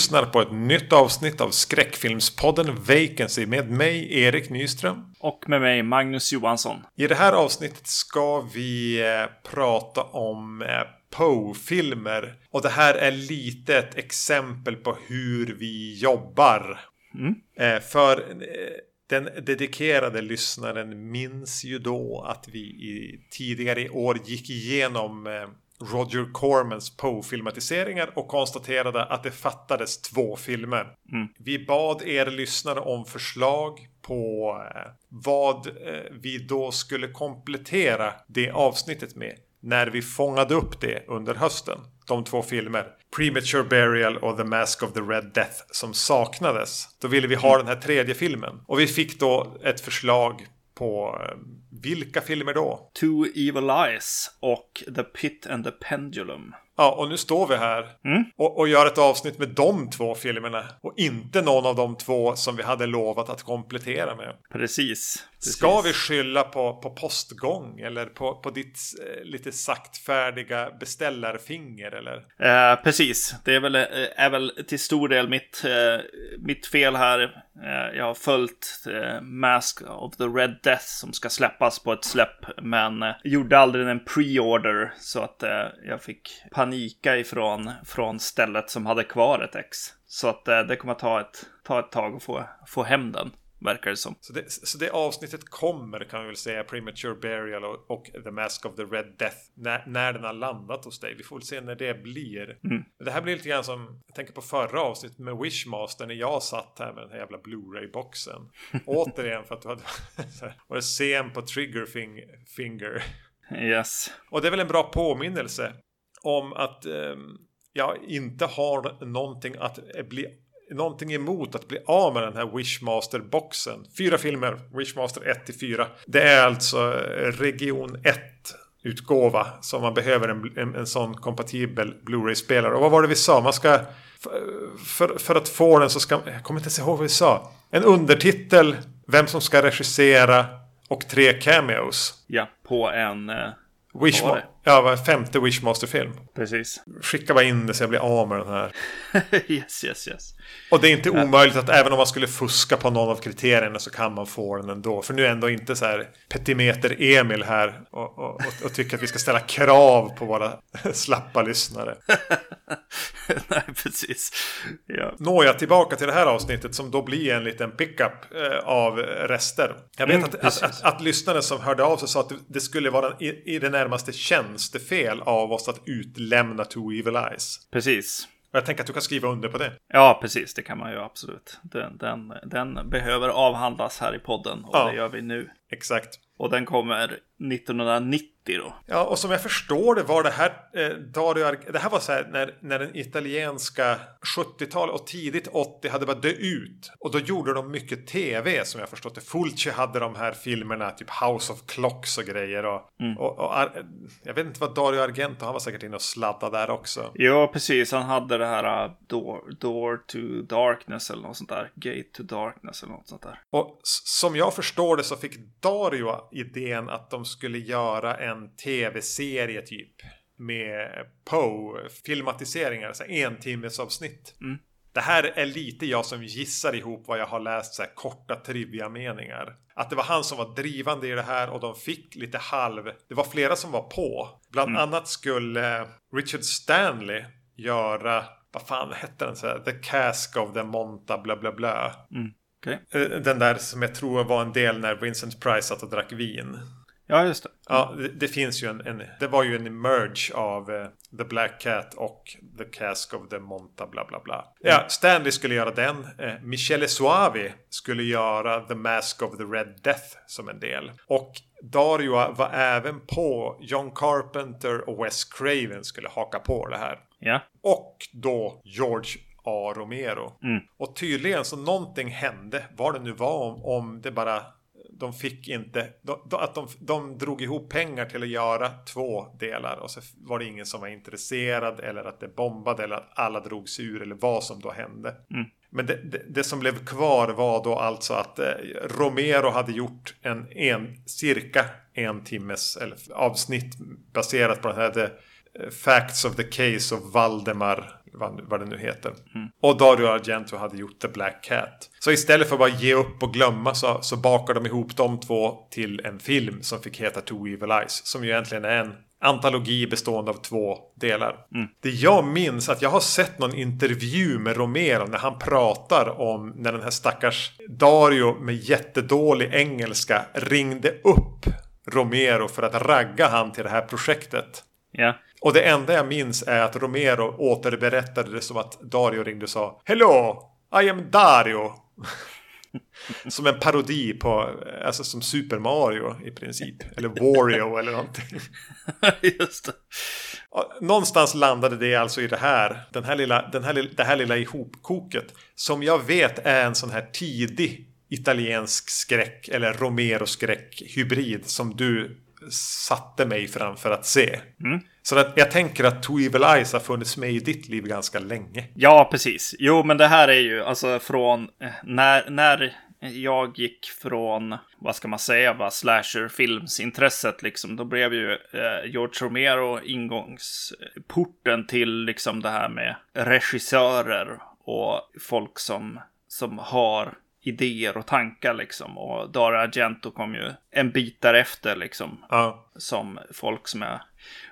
Lyssnar på ett nytt avsnitt av skräckfilmspodden Vacancy med mig, Erik Nyström. Och med mig, Magnus Johansson. I det här avsnittet ska vi eh, prata om eh, Poe-filmer. Och det här är lite ett exempel på hur vi jobbar. Mm. Eh, för den dedikerade lyssnaren minns ju då att vi i tidigare i år gick igenom Roger Cormans Poe-filmatiseringar och konstaterade att det fattades två filmer. Mm. Vi bad er lyssnare om förslag på eh, vad eh, vi då skulle komplettera det avsnittet med när vi fångade upp det under hösten. De två filmer, Premature Burial och The Mask of the Red Death, som saknades. Då ville vi ha mm. den här tredje filmen. Och vi fick då ett förslag på eh, vilka filmer då? Two Evil Eyes och The Pit and the Pendulum. Ja, och nu står vi här mm. och, och, gör ett avsnitt med de två filmerna. Och inte någon av de två som vi hade lovat att komplettera med. Precis. Precis. Ska vi skylla på, på postgång eller på, på ditt eh, lite saktfärdiga beställarfinger eller? Eh, precis, det är väl, eh, är väl till stor del mitt, eh, mitt fel här. Eh, jag har följt eh, Mask of the Red Death som ska släppas på ett släpp, men eh, gjorde aldrig en pre-order så att jag fick panika ifrån från stället som hade kvar ett ex. Så att det kommer ta ett, ta ett tag att få, få hem den. Verkar det som. Så det, så det avsnittet kommer kan vi väl säga. Premature Burial och, och The Mask of the Red Death. När, när den har landat hos dig. Vi får väl se när det blir. Mm. Det här blir lite grann som. Jag tänker på förra avsnittet med Wishmaster. När jag satt här med den här jävla Blu-ray-boxen. Återigen för att du hade varit sen på Trigger fing, Finger. Yes. Och det är väl en bra påminnelse. Om att. Um, jag inte har någonting att bli någonting emot att bli av med den här Wishmaster-boxen. Fyra filmer, Wishmaster 1 till 4. Det är alltså eh, region 1 utgåva som man behöver en, en, en sån kompatibel Blu-ray-spelare. Och vad var det vi sa? Man ska för, för att få den så ska jag kommer inte ens ihåg vad vi sa. En undertitel, vem som ska regissera och tre cameos. Ja, på en eh, Wishma ja, femte Wishmaster-film. Precis. Skicka bara in det så jag blir av med den här. yes, yes, yes. Och det är inte omöjligt att även om man skulle fuska på någon av kriterierna så kan man få den ändå. För nu är ändå inte så här petimeter-Emil här och, och, och, och, tycker att vi ska ställa krav på våra slappa lyssnare. Nej, precis. Ja. Nåja, tillbaka till det här avsnittet som då blir en liten pickup eh, av rester. Jag vet mm, att, att, att, att, lyssnaren som hörde av sig sa att det skulle vara i, i det närmaste tjänstefel av oss att utlämna Two Evil Eyes. Precis. Och jag tänker att du kan skriva under på det. Ja, precis. Det kan man ju absolut. Den, den, den behöver avhandlas här i podden och ja, det gör vi nu. Exakt. Och den kommer 1990 då. Ja, och som jag förstår det var det här eh, Dario Ar Det här var så här när, när den italienska 70-tal och tidigt 80 hade börjat dö ut. Och då gjorde de mycket tv som jag förstått det. Fulci hade de här filmerna, typ House of Clocks och grejer. Och, mm. och, och jag vet inte vad Dario Argento, han var säkert inne och sladdade där också. Ja, precis. Han hade det här uh, door, door to Darkness eller något sånt där. Gate to Darkness eller något sånt där. Och som jag förstår det så fick Dario idén att de skulle göra en tv-serie typ. Med Poe-filmatiseringar, alltså en timmes avsnitt. Mm. Det här är lite jag som gissar ihop vad jag har läst så här korta trivia-meningar. Att det var han som var drivande i det här och de fick lite halv... Det var flera som var på. Bland mm. annat skulle Richard Stanley göra... Vad fan hette den? Så här, the Cask of the Monta bla bla bla. Mm. Okay. Eh, den där som jag tror var en del när Vincent Price satt och drack vin. Ja, just det. Ja, det, det finns ju en, en, Det var ju en merge av uh, The Black Cat och The Cask of the Monta bla bla bla. Ja, Stanley skulle göra den. Uh, Michele Suavi skulle göra The Mask of the Red Death som en del. Och Dario var även på John Carpenter och Wes Craven skulle haka på det här. Ja. Och då George A. Romero. Mm. Och tydligen så någonting hände, vad det nu var, om, om det bara de fick inte, de, att de, de drog ihop pengar till att göra två delar och så var det ingen som var intresserad eller att det bombade eller att alla drog sig ur eller vad som då hände. Mm. Men det, det, det, som blev kvar var då alltså att eh, Romero hade gjort en, en cirka en timmes eller, avsnitt baserat på den här The Facts of the Case of Valdemar vad, vad det nu heter. Och Dario Argento hade gjort The Black Cat. Så istället för att bara ge upp och glömma så, så bakar de ihop de två till en film som fick heta Two Evil Eyes. Som ju egentligen är en antologi bestående av två delar. Det jag minns att jag har sett någon intervju med Romero när han pratar om när den här stackars Dario med jättedålig engelska ringde upp Romero för att ragga han till det här projektet. Ja. Och det enda jag minns är att Romero återberättade det som att Dario ringde och sa Hello, I am Dario. som en parodi på, alltså som Super Mario i princip. Eller Wario eller någonting. Just det. Någonstans landade det alltså i det här. Den här lilla, den här, det här lilla ihopkoket. Som jag vet är en sån här tidig italiensk skräck. Eller Romero-skräck hybrid. Som du satte mig framför att se. Så att jag tänker att Two Evil Eyes har funnits med i ditt liv ganska länge. Ja, precis. Jo, men det här är ju alltså från eh, när, när jag gick från, vad ska man säga, va, slasher-filmsintresset liksom. Då blev ju eh, George Romero ingångsporten till liksom det här med regissörer och folk som, som har idéer och tankar liksom. Och Dario Argento kom ju en bit därefter liksom Ja. som folk som jag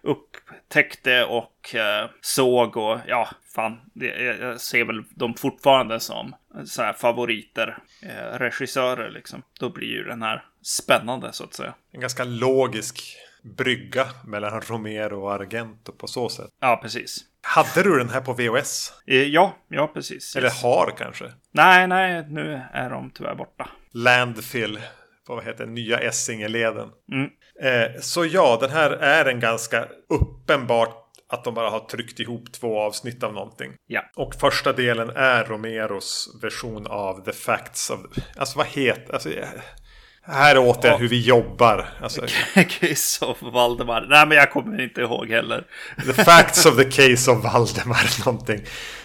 upptäckte och eh, såg och ja, fan, det, jag- ser väl dem fortfarande som så här favoriter, eh, regissörer liksom. Då blir ju den här spännande så att säga. En ganska logisk brygga mellan Romero och Argento på så sätt. Ja, precis. Hade du den här på VHS? Eh, ja, ja, precis. Eller har kanske? Nej, nej, nu är de tyvärr borta. Landfill vad heter nya Essingeleden. Mm. Eh, så ja, den här är en ganska uppenbart att de bara har tryckt ihop två avsnitt av någonting. Ja. Och första delen är Romeros version av The Facts of... Alltså vad heter... Alltså, här är återigen Ja. hur vi jobbar. Alltså, Case of Valdemar. Nej, men jag kommer inte ihåg heller. The Facts of the Case of Valdemar någonting.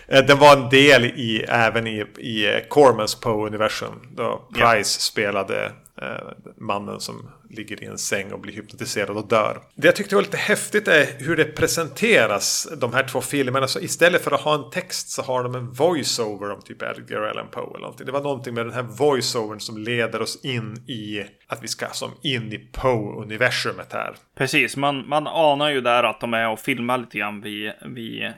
Eh, Den var en del i, även i, i Cormans Poe-universum. Då Price spelade eh, Eh, mannen som ligger i en säng och blir hypnotiserad och dör. Det jag tyckte var lite häftigt är hur det presenteras, de här två filmerna. Så istället för att ha en text så har de en voiceover om typ Edgar Allan Poe eller någonting. Det var någonting med den här voiceovern som leder oss in i att vi ska som in i Poe-universumet här. Precis, man, man anar ju där att de är och filmar lite grann vid, vid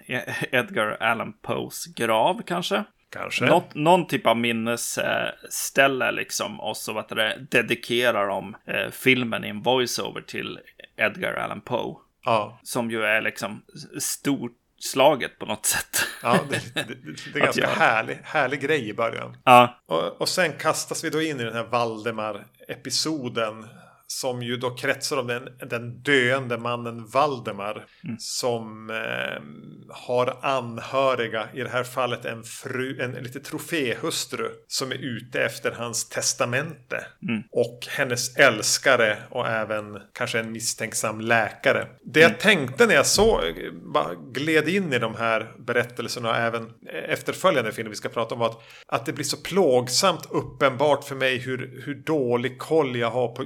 Edgar Allan Poes grav kanske. Kanske. Något, någon typ av minnesställe liksom. Och så vad det, dedikerar de eh, filmen i en voiceover till Edgar Allan Poe. Ja. Som ju är liksom storslaget på något sätt. Ja, det, det, det, är ganska göra. härlig, härlig grej i början. ja, Och, och sen kastas vi då in i den här Valdemar-episoden. Som ju då kretsar om den, den döende mannen Valdemar. Som eh, har anhöriga, i det här fallet en fru, en lite troféhustru. Som är ute efter hans testamente. Och hennes älskare och även kanske en misstänksam läkare. Det jag tänkte när jag så gled in i de här berättelserna och även efterföljande filmer vi ska prata om var att, att det blir så plågsamt uppenbart för mig hur, hur dålig koll jag har på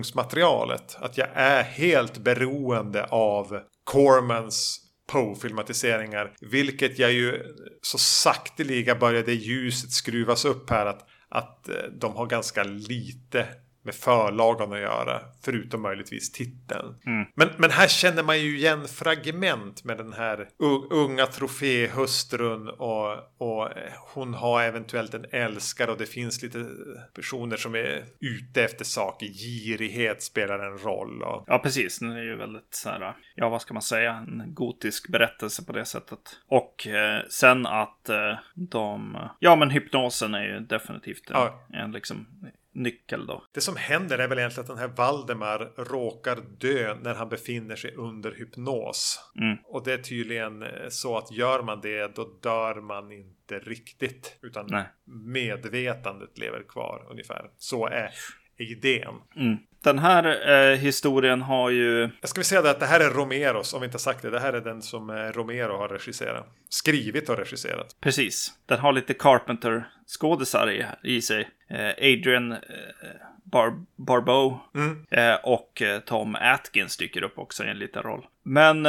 ursprungsmaterialet. Att jag är helt beroende av Cormans Poe-filmatiseringar. Vilket jag ju så sakteliga började ljuset skruvas upp här. Att, att eh, de har ganska lite med förlagan att göra. Förutom möjligtvis titeln. Men, men här känner man ju igen fragment med den här unga troféhustrun. Och, och hon har eventuellt en älskare och det finns lite personer som är ute efter saker. Girighet spelar en roll. Och, ja, precis. Den är ju väldigt så här, ja vad ska man säga, en gotisk berättelse på det sättet. Och eh, sen att eh, de, ja men hypnosen är ju definitivt en, Ja. en liksom nyckel då. Det som händer är väl egentligen att den här Valdemar råkar dö när han befinner sig under hypnos. Mm. Och det är tydligen eh, så att gör man det då dör man inte riktigt. Utan Nej. medvetandet lever kvar ungefär. Så är idén. Mm. Den här eh, historien har ju, Jag ska vi säga det att det här är Romeros, om vi inte har sagt det. Det här är den som eh, Romero har regisserat. Skrivit och regisserat. precis, den har lite Carpenter-skådisar i, i sig. Eh, Adrian eh, Bar Barbeau Mm. eh, och Tom Atkins dyker upp också i en liten roll. Men,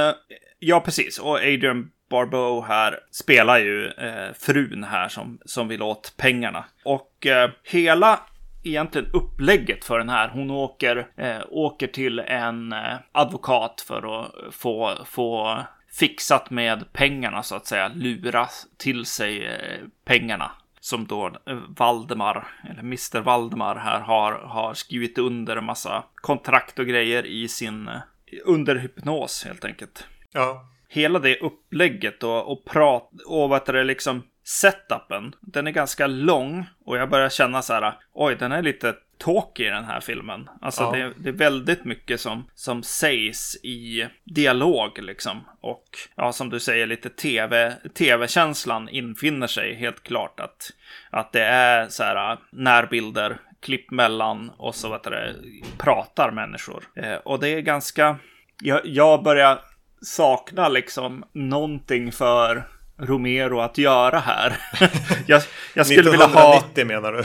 ja precis, och Adrian Barbeau här spelar ju eh, frun här som, som vill åt pengarna. Och eh, hela egentligen upplägget för den här. Hon åker, eh, åker till en advokat för att få, få fixat med pengarna så att säga, lura till sig pengarna som då eh, Valdemar, eller Mr. Valdemar här, har, har skrivit under en massa kontrakt och grejer i sin, eh, under hypnos helt enkelt. Ja. Hela det upplägget och, och prat, och vad heter det liksom, setupen, den är ganska lång och jag börjar känna så här, oj, den är lite talky i den här filmen. Alltså Ja. det, det är väldigt mycket som, som sägs i dialog liksom. Och ja, som du säger, lite tv, tv-känslan infinner sig helt klart. Att, att det är så här närbilder, klipp mellan och så vet det, pratar människor. Eh, och det är ganska, jag, jag börjar sakna liksom någonting för Romero att göra här. jag, jag skulle vilja ha... 1990 menar du?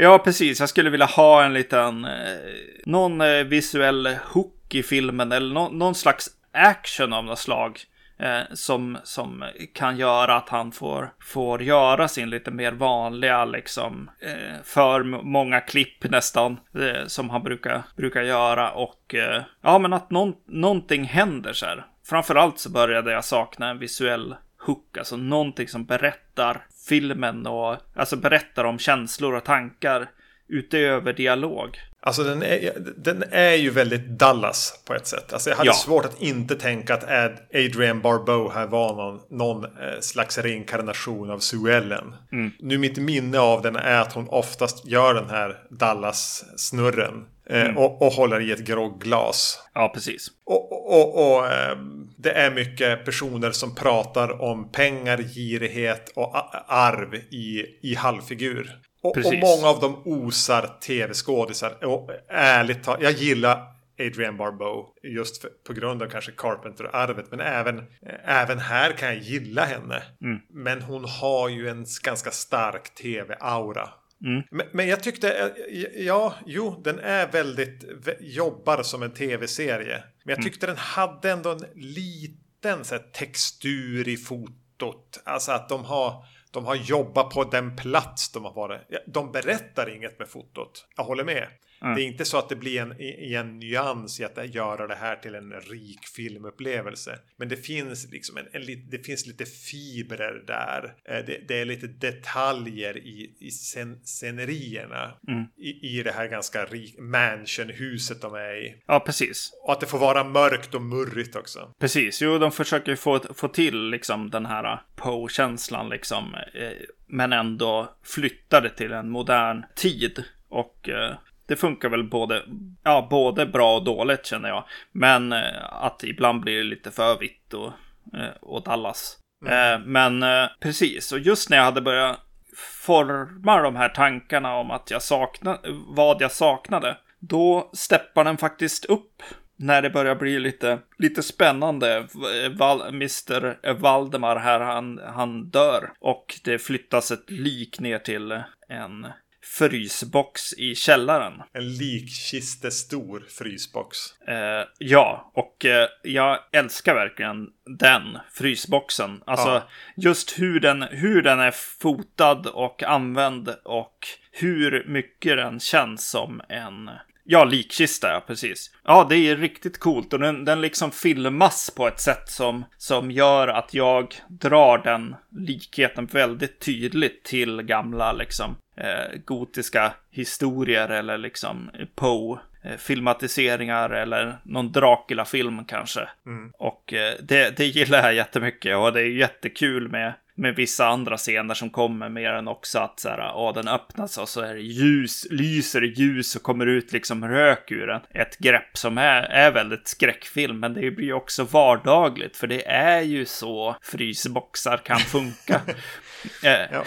Ja, precis. Jag skulle vilja ha en liten... Eh, någon eh, visuell hook i filmen eller nå- någon slags action av något slag. Eh, som, som kan göra att han får, får göra sin lite mer vanliga, liksom, eh, för många klipp nästan, eh, som han brukar, brukar göra. Och eh, ja, men att någon, någonting händer så här. Framförallt så började jag sakna en visuell hook, alltså någonting som berättar filmen och alltså berättar om känslor och tankar utöver dialog. Alltså den är, den är ju väldigt Dallas på ett sätt. Alltså jag hade Ja. svårt att inte tänka att Ad, Adrian Barbeau här var någon, någon eh, slags reinkarnation av Sue Ellen. Nu mitt minne av den är att hon oftast gör den här Dallas-snurren. Eh, och, och håller i ett grogglas. Ja, precis. Och, och, och, ehm, det är mycket personer som pratar om pengar, girighet och arv i, i halvfigur. Och, många av dem osar tv-skådisar. Och ärligt talat, jag gillar Adrienne Barbeau. Just för, på grund av kanske Carpenter-arvet. Men även, även här kan jag gilla henne. Men hon har ju en ganska stark tv-aura. Men, men jag tyckte, eh, ja, jo, den är väldigt, vä- jobbar som en tv-serie. Men jag tyckte den hade ändå en liten så här, textur i fotot. Alltså att de har, de har jobbat på den plats de har varit. De berättar inget med fotot. Jag håller med. Det är inte så att det blir en, i en nyans i att göra det här till en rik filmupplevelse. Men det finns liksom en, en, det finns lite fibrer där. Eh, Det, det är lite detaljer i, i scen, scenerierna. I, I det här ganska rik mansionhuset de är i. Ja, precis. Och att det får vara mörkt och murrigt också. Precis, jo, de försöker ju få, få till liksom den här Poe-känslan liksom. Eh, men ändå flytta det till en modern tid. Och eh, det funkar väl både, ja, både bra och dåligt känner jag. Men eh, att ibland blir det lite för vitt och, eh, och Dallas. Eh, men precis, och just när jag hade börjat forma de här tankarna om att jag saknade, vad jag saknade, då steppar den faktiskt upp när det börjar bli lite, lite spännande. Val, Mr. Valdemar här, han, han dör. Och det flyttas ett lik ner till en frysbox i källaren. En likkistestor frysbox. Eh, ja, och eh, jag älskar verkligen den frysboxen. Alltså Ja. just hur den, hur den är fotad och använd och hur mycket den känns som en Ja, likkista, ja, precis. Ja, det är riktigt coolt och den, den liksom filmas på ett sätt som, som gör att jag drar den likheten väldigt tydligt till gamla liksom eh, gotiska historier eller liksom Poe filmatiseringar eller någon Dracula-film kanske. Och eh, det, det gillar jag jättemycket och det är jättekul med, med vissa andra scener som kommer mer än också att så här, ja, den öppnas och så är det ljus, lyser ljus och kommer ut liksom rök ur den. Ett grepp som är, är väldigt skräckfilm, men det blir ju också vardagligt, för det är ju så frysboxar kan funka. Eh, Ja,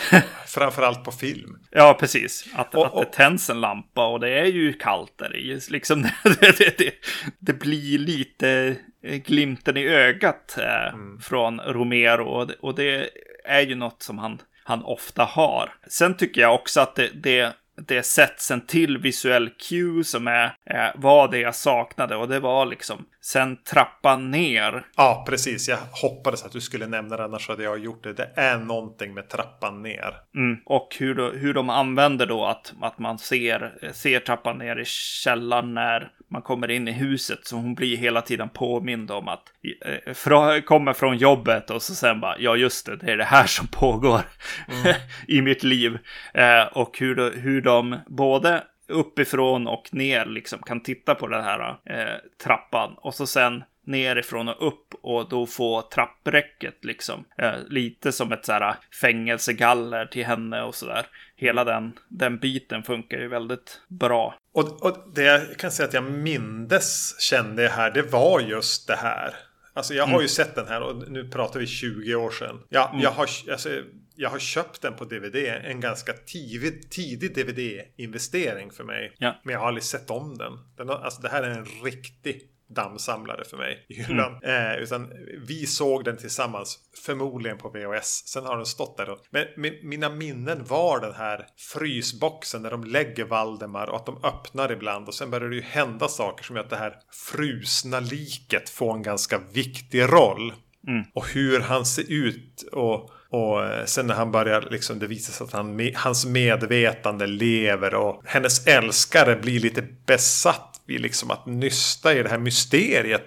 framförallt på film. Ja, precis. Att, Och- att och- det tänds en lampa och det är ju kallt där i. Liksom, det, det, det, det blir lite eh, glimten i ögat eh, från Romero och det, och det är ju något som han, han ofta har. Sen tycker jag också att det, det, det sätts en till visuell cue som är, är var det jag saknade och det var liksom sen trappan ner. Ja, precis. Jag hoppades att du skulle nämna det, annars hade jag gjort det. Det är någonting med trappan ner. Mm. Och hur, då, hur de använder då att, att man ser, ser trappan ner i källaren när man kommer in i huset. Så hon blir hela tiden påmind om att eh, fra, kommer från jobbet och så sen bara, ja just det, det är det här som pågår mm. i mitt liv. Eh, och hur, hur de både uppifrån och ner liksom kan titta på den här eh, trappan och så sen nerifrån och upp och då få trappräcket liksom. Eh, lite som ett så här fängelsegaller till henne och sådär. Hela den, den biten funkar ju väldigt bra. Och, och det jag kan säga att jag mindes kände här, det var just det här. Alltså jag har mm. ju sett den här och nu pratar vi 20 år sedan. Jag, mm. jag, har, alltså, jag har köpt den på DVD. En ganska tidig, tidig DVD-investering för mig. Ja. Men jag har aldrig sett om den. den alltså det här är en riktig dammsamlare för mig i hyllan. Mm. Eh, utan vi såg den tillsammans, förmodligen på VHS. Sen har den stått där. Men mina minnen var den här frysboxen där de lägger Valdemar och att de öppnar ibland. Och sen börjar det ju hända saker som gör att det här frusna liket får en ganska viktig roll. Mm. Och hur han ser ut och och eh, sen när han börjar, liksom, det visar sig att han, hans medvetande lever och hennes älskare blir lite besatt vid liksom att nysta i det här mysteriet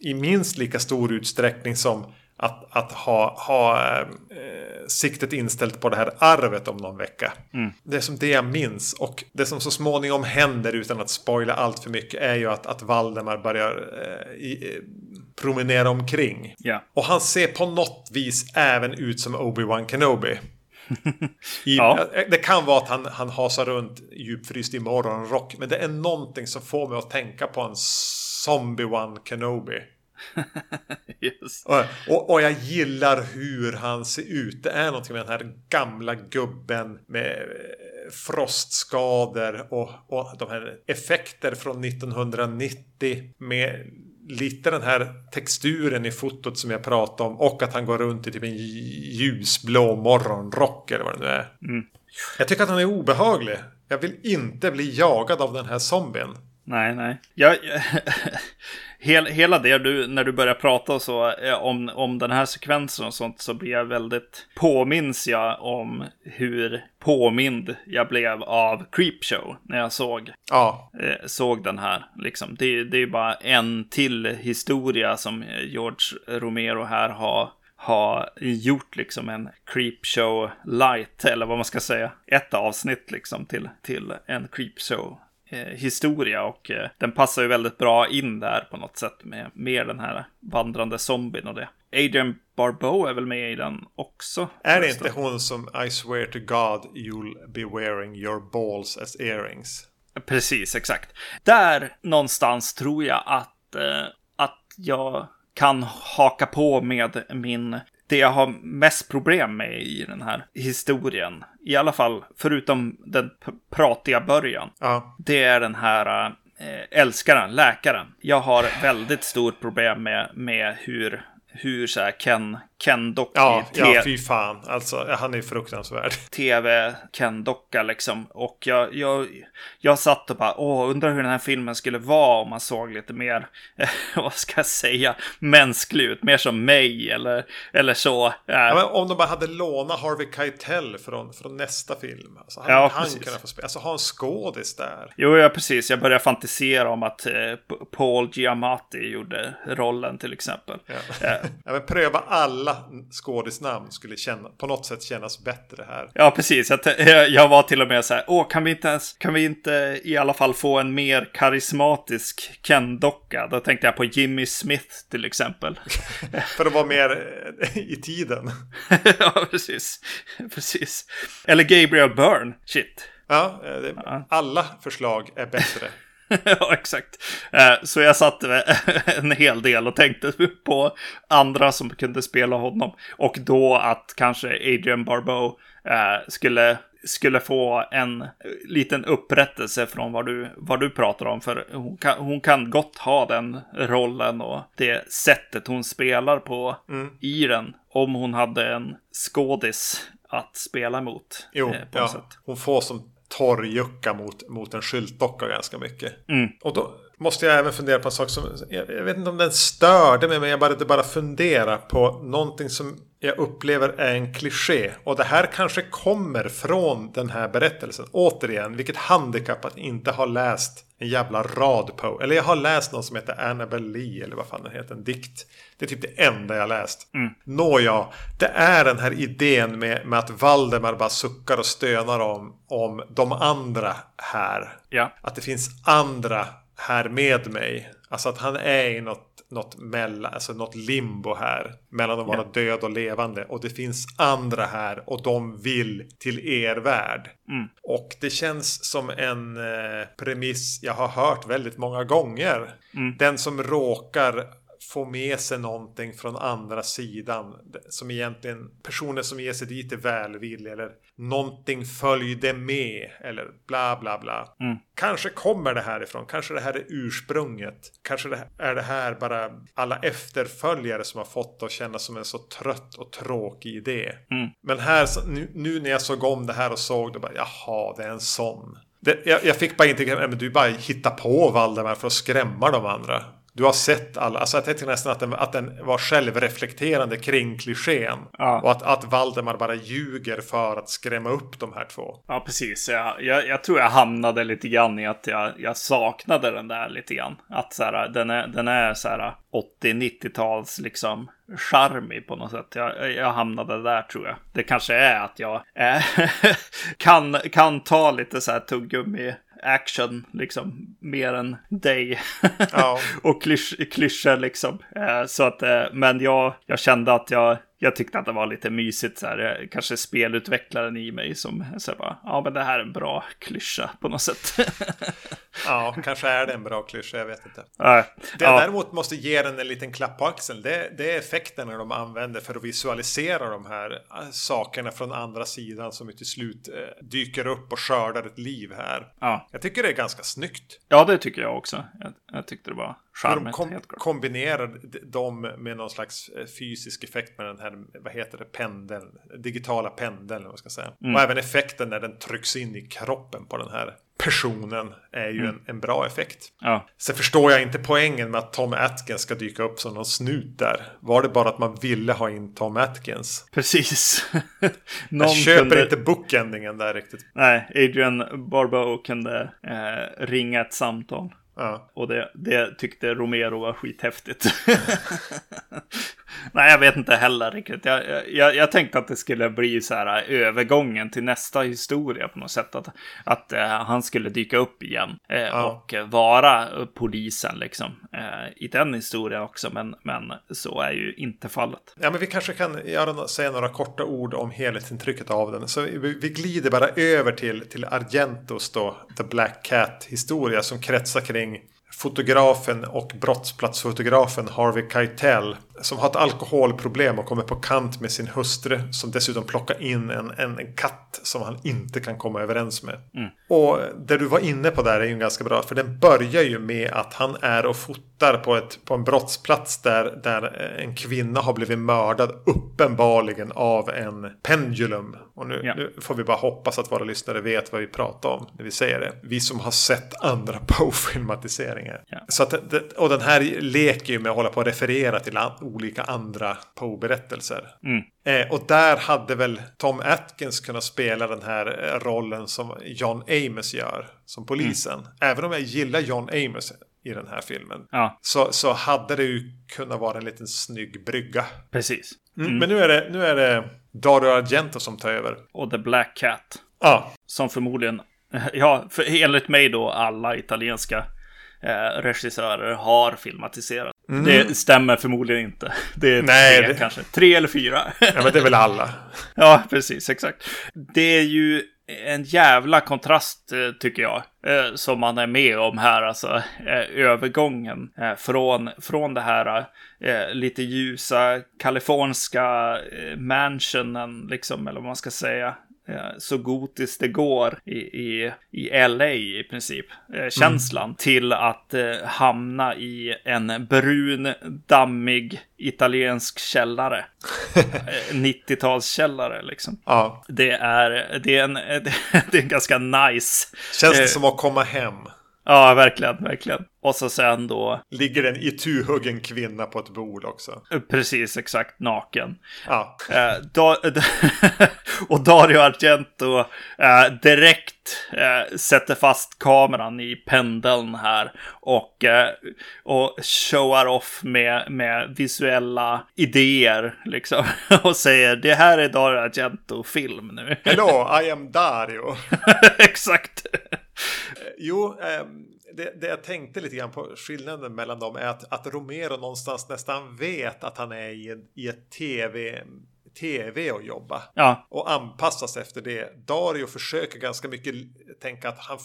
i minst lika stor utsträckning som att, att ha, ha eh, siktet inställt på det här arvet om någon vecka. Mm. Det är som det jag minns. Och det som så småningom händer utan att spoila allt för mycket är ju att, att Valdemar börjar eh, i, promenera omkring. Yeah. Och han ser på något vis även ut som Obi-Wan Kenobi. I, ja. Det kan vara att han, han hasar runt djupfryst i morgonrock. Men det är någonting som får mig att tänka på en Zombie-One Kenobi. yes. och, och, och, jag gillar hur han ser ut. Det är någonting med den här gamla gubben med eh, frostskador och, och de här effekter från 1990 med lite den här texturen i fotot som jag pratade om och att han går runt i typ en ljusblå morgonrock eller vad det nu är. Mm. Jag tycker att han är obehaglig. Jag vill inte bli jagad av den här zombien. Nej, nej. Jag, hel, hela det du, när du börjar prata så, eh, om, om den här sekvensen och sånt så blir jag väldigt, påminns jag om hur påmind jag blev av Creepshow när jag såg, ja. eh, såg den här. Liksom. Det, det är bara en till historia som George Romero här har har gjort liksom en creepshow light, eller vad man ska säga. Ett avsnitt liksom till, till en creepshow historia och eh, den passar ju väldigt bra in där på något sätt med, med den här vandrande zombien och det. Adrian Barbeau är väl med i den också? Är det inte hon som I swear to God you'll be wearing your balls as earrings? Precis, exakt. Där någonstans tror jag att, eh, att jag kan haka på med min det jag har mest problem med i den här historien, i alla fall förutom den pratiga början, ja. det är den här äh, älskaren, läkaren. Jag har väldigt stort problem med, med hur hur så här Ken, Ken-docka ja, ja, fy fan. Alltså, han är fruktansvärd. Tv-Ken-docka liksom. Och jag, jag, jag satt och bara, åh, undrar hur den här filmen skulle vara om man såg lite mer, vad ska jag säga, mänsklig ut. Mer som mig eller, eller så. Ja, om de bara hade lånat Harvey Keitel från, från nästa film. Alltså, han, ja, han kunna få spela. Alltså ha en skådis där. Jo, ja, precis. Jag började fantisera om att eh, Paul Giamatti gjorde rollen till exempel. Ja. Eh, ja, men pröva alla skådisnamn skulle känna, på något sätt kännas bättre här. Ja, precis. Jag, jag var till och med så här, åh, kan vi inte ens, kan vi inte i alla fall få en mer karismatisk Ken-docka? Då tänkte jag på Jimmy Smith till exempel. För att vara mer eh, i tiden. ja, precis. Precis. Eller Gabriel Byrne, shit. Ja, eh, det, alla förslag är bättre. ja, exakt. Eh, så jag satt en hel del och tänkte på andra som kunde spela honom. Och då att kanske Adrian Barbeau eh, skulle, skulle få en liten upprättelse från vad du, vad du pratar om. För hon kan, hon kan gott ha den rollen och det sättet hon spelar på mm. i den. Om hon hade en skådis att spela mot. Jo, eh, ja. Hon får som torrjucka mot, mot en skyltdocka ganska mycket. Mm. Och då måste jag även fundera på en sak som, jag, jag vet inte om den störde mig, men jag började bara fundera på någonting som jag upplever är en kliché. Och det här kanske kommer från den här berättelsen. Återigen, vilket handikapp att inte ha läst en jävla rad på. Eller jag har läst någon som heter Annabelle Lee, eller vad fan den heter, en dikt. Det är typ det enda jag läst. Mm. Nåja, det är den här idén med, med att Valdemar bara suckar och stönar om, om de andra här. Ja. Att det finns andra här med mig. Alltså att han är i något, något, mellan, alltså något limbo här. Mellan att vara yeah. död och levande. Och det finns andra här och de vill till er värld. Mm. Och det känns som en eh, premiss jag har hört väldigt många gånger. Mm. Den som råkar få med sig någonting från andra sidan. Som egentligen personer som ger sig dit är välvilliga. Eller någonting följde med. Eller bla bla bla. Mm. Kanske kommer det härifrån. Kanske det här är ursprunget. Kanske det är det här bara alla efterföljare som har fått det att kännas som en så trött och tråkig idé. Mm. Men här, nu, nu, när jag såg om det här och såg det bara, jaha, det är en sån. Det, jag, jag, fick bara inte, men du bara hitta på Valdemar för att skrämma de andra. Du har sett alla, alltså jag tänkte nästan att den, att den var självreflekterande kring klichén. Ja. Och att, att Valdemar bara ljuger för att skrämma upp de här två. Ja, precis. Jag, jag, jag tror jag hamnade lite grann i att jag, jag saknade den där lite grann. Att så här, den är, den är så här 80-90-tals liksom charmig på något sätt. Jag, jag hamnade där tror jag. Det kanske är att jag äh, kan, kan ta lite så här tuggummi action liksom mer än dig. Ja. och klysch, klyschor liksom. Eh, så att, eh, men jag, jag kände att jag, jag tyckte att det var lite mysigt så här. Eh, kanske spelutvecklaren i mig som så här, bara, ja men det här är en bra klyscha på något sätt. ja, kanske är det en bra klyscha, jag vet inte. Äh, det ja. däremot måste ge den en liten klapp på axeln. Det, det är effekterna de använder för att visualisera de här sakerna från andra sidan som till slut eh, dyker upp och skördar ett liv här. Ja. Jag tycker det är ganska snyggt. Ja, det tycker jag också. Jag, jag tyckte det var charmigt. De kom kombinerar dem med någon slags fysisk effekt med den här, vad heter det, pendeln, digitala pendeln, vad ska säga. Mm. Och även effekten när den trycks in i kroppen på den här personen är ju en, en bra effekt. Ja. Sen förstår jag inte poängen med att Tom Atkins ska dyka upp som någon snut där. Var det bara att man ville ha in Tom Atkins? Precis. jag köper inte bookendingen där riktigt. Nej, Adrian Barbeau kunde eh, ringa ett samtal. Ja. Och det, det tyckte Romero var skithäftigt. Nej, jag vet inte heller riktigt. Jag, jag, jag tänkte att det skulle bli så här äh, övergången till nästa historia på något sätt. Att, att uh, han skulle dyka upp igen uh, Ja. och vara polisen liksom. uh, I den historien också, men, men så är ju inte fallet. Ja, men vi kanske kan göra, säga några korta ord om helhetsintrycket av den. Så vi, vi glider bara över till, till Argentos då, The Black Cat historia som kretsar kring fotografen och brottsplatsfotografen Harvey Keitel som har ett alkoholproblem och kommer på kant med sin hustru som dessutom plockar in en, en, en katt som han inte kan komma överens med. Mm. Och det du var inne på där är ju ganska bra för den börjar ju med att han är och fotar på, ett, på en brottsplats där, där en kvinna har blivit mördad uppenbarligen av en pendulum. Och nu, Ja. nu får vi bara hoppas att våra lyssnare vet vad vi pratar om när vi säger det. Vi som har sett andra Poe-filmatiseringar. Ja. Så att och den här leker ju med att hålla på och referera till olika andra Poe-berättelser. Mm. Eh, och där hade väl Tom Atkins kunnat spela den här eh, rollen som John Amos gör som polisen. Även om jag gillar John Amos i den här filmen. Ja, Så, så hade det ju kunnat vara en liten snygg brygga. precis. Mm. Men nu är, det, nu är det Dario Argento som tar över. Och The Black Cat. Ja, Som förmodligen, ja, för enligt mig då alla italienska eh, regissörer har filmatiserat. Det stämmer förmodligen inte. Det är Mm. Nej, tre det- kanske. Tre eller fyra. ja men det är väl alla. ja, precis, exakt. Det är ju en jävla kontrast eh, tycker jag. Eh, som man är med om här, alltså övergången från, från det här lite ljusa kaliforniska mansionen, liksom, eller vad man ska säga. Eh, så gotiskt det går i, i, i LA i princip. Eh, känslan mm. till att eh, hamna i en brun, dammig italiensk källare. 90-talskällare liksom. Ja. Det är, det är, en, det är en ganska nice. Känns det som att komma hem? Ja, verkligen, verkligen. Och så sen då... Ligger en ituhuggen kvinna på ett bord också. Precis, exakt, naken. Ja. Eh, da, och Dario Argento eh, direkt eh, sätter fast kameran i pendeln här. Och, eh, och showar off med, med visuella idéer, liksom. och säger det här är Dario Argento-film nu. Hello, I am Dario. exakt. Jo, eh, det, det, jag tänkte lite grann på skillnaden mellan dem är att, att Romero någonstans nästan vet att han är i, en, i ett tv tv och jobba. Ja. Och anpassas efter det. Dario försöker ganska mycket tänka att han,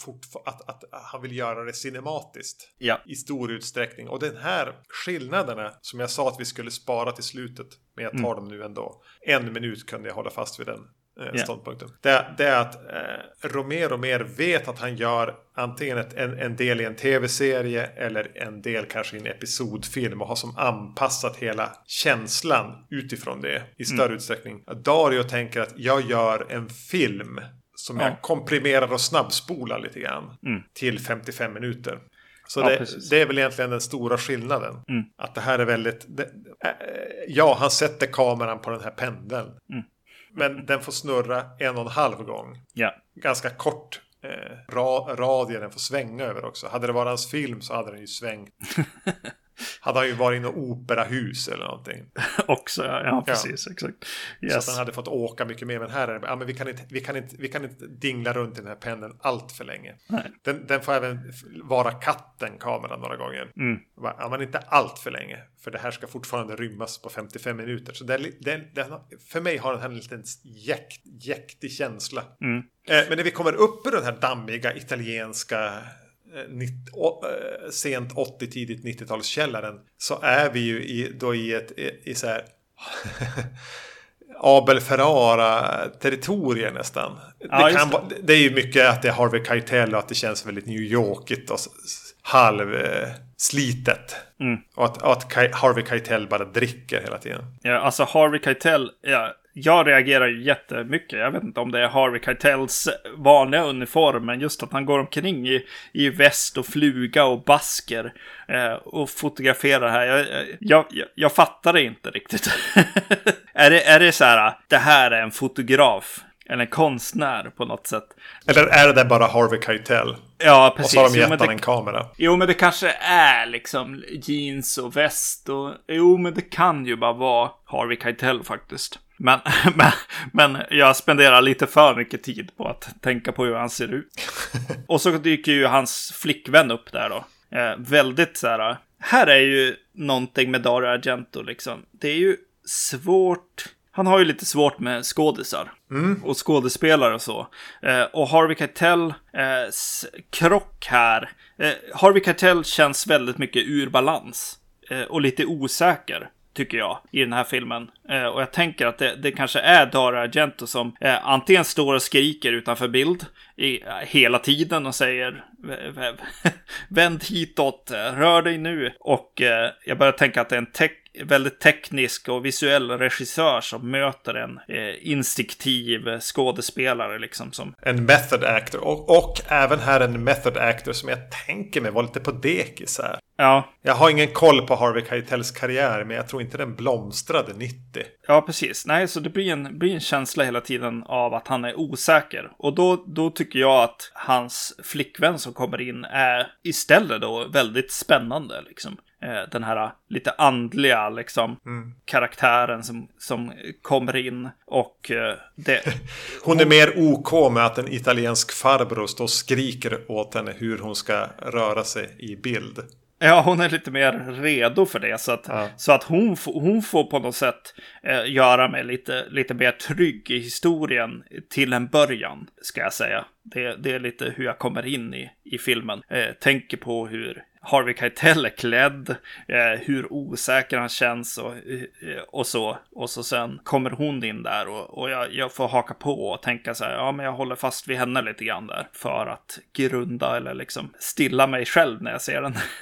att, att, han vill göra det cinematiskt. Ja. I stor utsträckning. Och den här skillnaderna som jag sa att vi skulle spara till slutet. Men jag tar mm. dem nu ändå. En minut kunde jag hålla fast vid den yeah. ståndpunkten. Det, det, är att eh, Romero mer vet att han gör antingen ett, en, en del i en tv-serie eller en del kanske i en episodfilm och har som anpassat hela känslan utifrån det i större mm. utsträckning. Dario tänker att jag gör en film som ja. jag komprimerar och snabbspolar lite grann mm. till 55 minuter. Så ja, det, det, är väl egentligen den stora skillnaden. Mm. Att det här är väldigt... Det, äh, ja, han sätter kameran på den här pendeln. Mm. Men den får snurra en och en halv gång. Ja. Ganska kort eh, ra radie den får svänga över också. Hade det varit hans film så hade den ju svängt. hade han ju varit i något operahus eller någonting. Också, ja, ja precis, ja. exakt. Yes. Så att han hade fått åka mycket mer. Men här är det, ja, men vi, kan inte, vi, kan inte, vi kan inte dingla runt i den här pendeln allt för länge. Den, den, får även vara katten, kameran, några gånger. Mm. Ja, men inte allt för länge. För det här ska fortfarande rymmas på 55 minuter. Så den, den, den för mig har den här en liten jäkt, jäktig känsla. Mm. Eh, men när vi kommer upp ur den här dammiga italienska 90, äh, sent 80, tidigt 90-talskällaren så är vi ju i, då i ett i, så här Abel Ferrara-territorier nästan. Ja, det, kan, det. det är ju mycket att det är Harvey Keitel och att det känns väldigt New Yorkigt och halvslitet. Mm. Och att, och att Harvey Keitel bara dricker hela tiden. Ja, alltså Harvey Keitel, ja, jag reagerar ju jättemycket. Jag vet inte om det är Harvey Keitels vanliga uniform, men just att han går omkring i, i väst och fluga och basker eh, och fotograferar här. Jag, jag, jag, jag fattar det inte riktigt. är, det, är det så här, det här är en fotograf? Eller en konstnär på något sätt. Eller är det bara Harvey Keitel? Ja, precis. Och så har de gett honom en kamera. Jo, men det kanske är liksom jeans och väst och... Jo, men det kan ju bara vara Harvey Keitel faktiskt. Men, men, men jag spenderar lite för mycket tid på att tänka på hur han ser ut. Och så dyker ju hans flickvän upp där då. Eh, väldigt så här. Här är ju någonting med Dario Argento liksom. Det är ju svårt. Han har ju lite svårt med skådisar. Mm. Och skådespelare och så. Eh, och Harvey Keitel eh, krock här. Eh, Harvey Keitel känns väldigt mycket ur balans. Eh, och lite osäker tycker jag, i den här filmen. Eh, och jag tänker att det, det kanske är Dara Argento som eh, antingen står och skriker utanför bild i, eh, hela tiden och säger vänd hitåt, rör dig nu. Och eh, jag börjar tänka att det är en te väldigt teknisk och visuell regissör som möter en eh, instinktiv skådespelare liksom. Som... En method actor och, och även här en method actor som jag tänker mig var lite på dekis här. Ja. Jag har ingen koll på Harvey Keitels karriär men jag tror inte den blomstrade 90. Ja, precis. Nej, så det blir en, blir en känsla hela tiden av att han är osäker. Och då, då tycker jag att hans flickvän som kommer in är istället då väldigt spännande liksom. Eh, den här lite andliga liksom, mm. karaktären som, som kommer in. Och eh, det... hon är mer OK med att en italiensk farbror står och skriker åt henne hur hon ska röra sig i bild. Ja, hon är lite mer redo för det. Så att, ja. så att hon, hon får på något sätt eh, göra mig lite, lite mer trygg i historien till en början, ska jag säga. Det, det är lite hur jag kommer in i, i filmen. Eh, tänker på hur, Harvey Keitel är klädd, eh, hur osäker han känns och, eh, och så. Och så sen kommer hon in där och, och jag, jag, får haka på och tänka så här, ja men jag håller fast vid henne lite grann där för att grunda eller liksom stilla mig själv när jag ser den.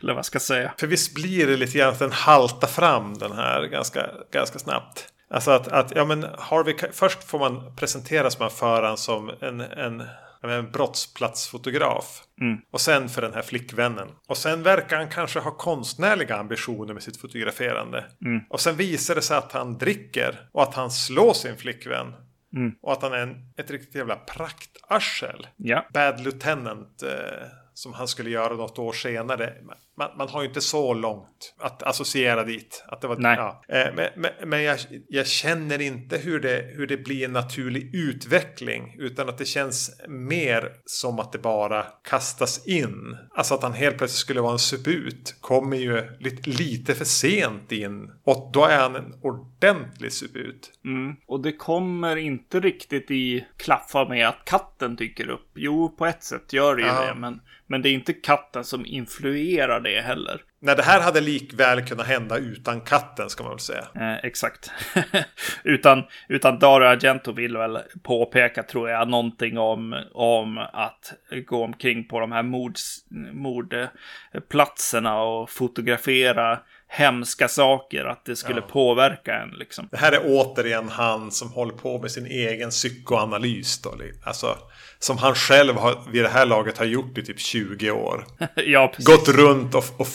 eller vad jag ska säga. För visst blir det lite grann att den haltar fram den här ganska, ganska snabbt. Alltså att, att ja men Harvey, först får man presenteras man för han som en, en en brottsplatsfotograf. Mm. Och sen för den här flickvännen. Och sen verkar han kanske ha konstnärliga ambitioner med sitt fotograferande. Mm. Och sen visar det sig att han dricker och att han slår sin flickvän. Mm. Och att han är en, ett riktigt jävla praktarsel. Ja. Bad Lieutenant. Eh, som han skulle göra något år senare. Man, man, har ju inte så långt att associera dit. Att det var, Nej. Ja. Eh, men men, men jag, jag, känner inte hur det, hur det blir en naturlig utveckling. Utan att det känns mer som att det bara kastas in. Alltså att han helt plötsligt skulle vara en subut. Kommer ju lite, lite för sent in. Och då är han en ordentlig subut. Mm. Och det kommer inte riktigt i klaffa med att katten dyker upp. Jo, på ett sätt gör det ju Ja. det. Men, men det är inte katten som influerar det heller. Nej, det här hade likväl kunnat hända utan katten ska man väl säga. Eh, exakt. utan, utan Dario Argento vill väl påpeka, tror jag, någonting om, om att gå omkring på de här mords, mordplatserna och fotografera hemska saker. Att det skulle Ja. påverka en liksom. Det här är återigen han som håller på med sin egen psykoanalys. Då. Alltså, som han själv har, vid det här laget har gjort i typ 20 år. ja. Gått runt och, och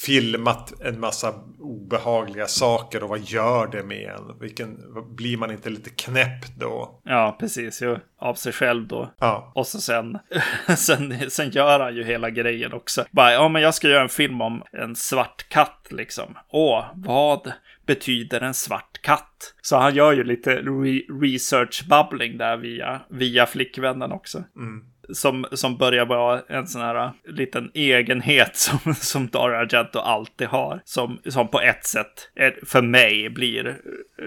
filmat en massa obehagliga saker. Och vad gör det med en? Vilken, blir man inte lite knäpp då? Ja, precis. Jo, av sig själv då. Ja. Och så sen, sen, sen gör han ju hela grejen också. Bara, ja men jag ska göra en film om en svart katt liksom. Åh, vad betyder en svart katt? Så han gör ju lite re research bubbling där via, via flickvännen också. Mm. Som, som börjar vara en sån här uh, liten egenhet som, som Dario Argento alltid har. Som, som på ett sätt är, för mig blir uh,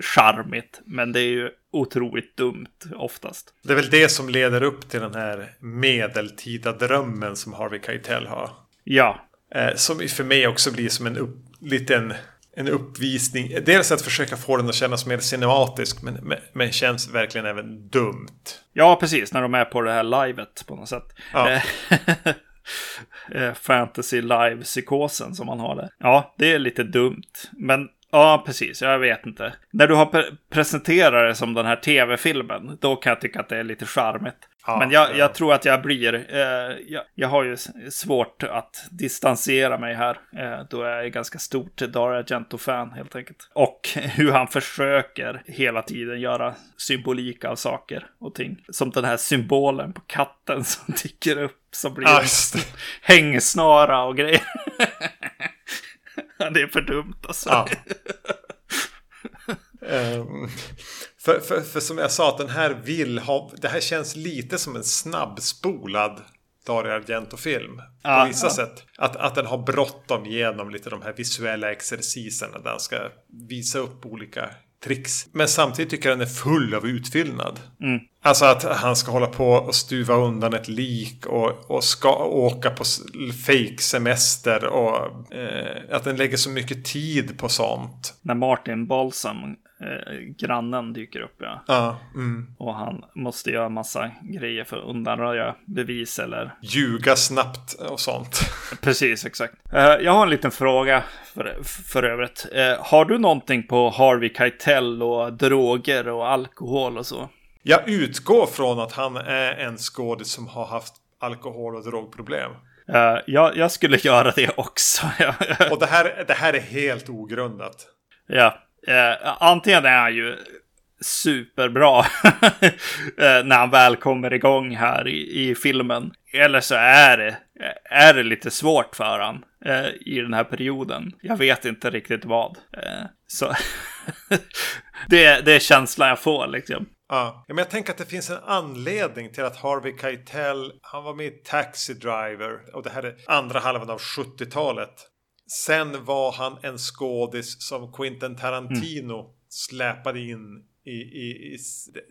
charmigt. Men det är ju otroligt dumt oftast. Det är väl det som leder upp till den här medeltida drömmen som Harvey Keitel har. Ja, Eh, som för mig också blir som en upp, liten en uppvisning. Dels att försöka få den att kännas mer cinematisk. Men, men, men känns verkligen även dumt. Ja, precis. När de är på det här livet på något sätt. Ja. Eh, eh, Fantasy live-psykosen som man har där. Ja, det är lite dumt. Men ja, precis. Jag vet inte. När du har pre- presenterat det som den här tv-filmen, då kan jag tycka att det är lite charmigt. Ja, Men jag, ja. jag tror att jag blir... Eh, jag, jag har ju svårt att distansera mig här. Eh, då jag är ganska stort Dario Argento-fan helt enkelt. Och hur han försöker hela tiden göra symbolik av saker och ting. Som den här symbolen på katten som dyker upp. Som blir det. hängsnara och grejer. det är för dumt alltså. Ja. Ehm, för, för, för som jag sa, att den här vill ha... Det här känns lite som en snabbspolad Dario Argento-film. Ja, på vissa ja. sätt. Att, att den har bråttom genom lite de här visuella exerciserna. Där den ska visa upp olika tricks. Men samtidigt tycker jag den är full av utfyllnad. Mm. Alltså att han ska hålla på och stuva undan ett lik och, och ska åka på s- fake-semester. Och eh, att den lägger så mycket tid på sånt. När Martin Balsam, eh, grannen, dyker upp. Ja. Ja, mm. Och han måste göra massa grejer för att undanröja bevis eller... Ljuga snabbt och sånt. Precis, exakt. Eh, jag har en liten fråga för, för övrigt. Eh, har du någonting på Harvey Keitel och droger och alkohol och så? Jag utgår från att han är en skådis som har haft alkohol och drogproblem. Eh, jag, jag skulle göra det också. Och det här, det här är helt ogrundat. ja. Eh, antingen är han ju superbra eh, när han väl kommer igång här i, i filmen. Eller så är det, är det lite svårt för han eh, i den här perioden. Jag vet inte riktigt vad. Eh, så det, det är känslan jag får liksom. Ja, men jag tänker att det finns en anledning till att Harvey Keitel, han var med i Taxi Driver och det här är andra halvan av 70-talet. Sen var han en skådis som Quentin Tarantino släpade in i, i, i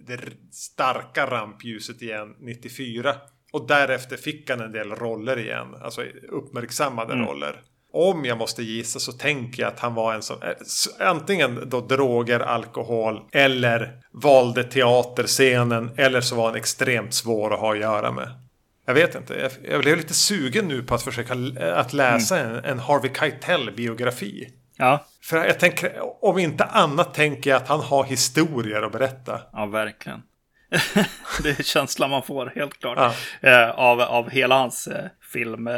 det starka rampljuset igen 94. Och därefter fick han en del roller igen. Alltså uppmärksammade mm. roller. Om jag måste gissa så tänker jag att han var en som eh, antingen då droger, alkohol eller valde teaterscenen eller så var han extremt svår att ha att göra med. Jag vet inte. Jag, blev lite sugen nu på att försöka att läsa mm. en, en Harvey Keitel-biografi. Ja. För jag tänker, om inte annat tänker jag att han har historier att berätta. Ja, verkligen. det är känslan man får, helt klart. Ja. Eh, av, av hela hans eh, film, eh,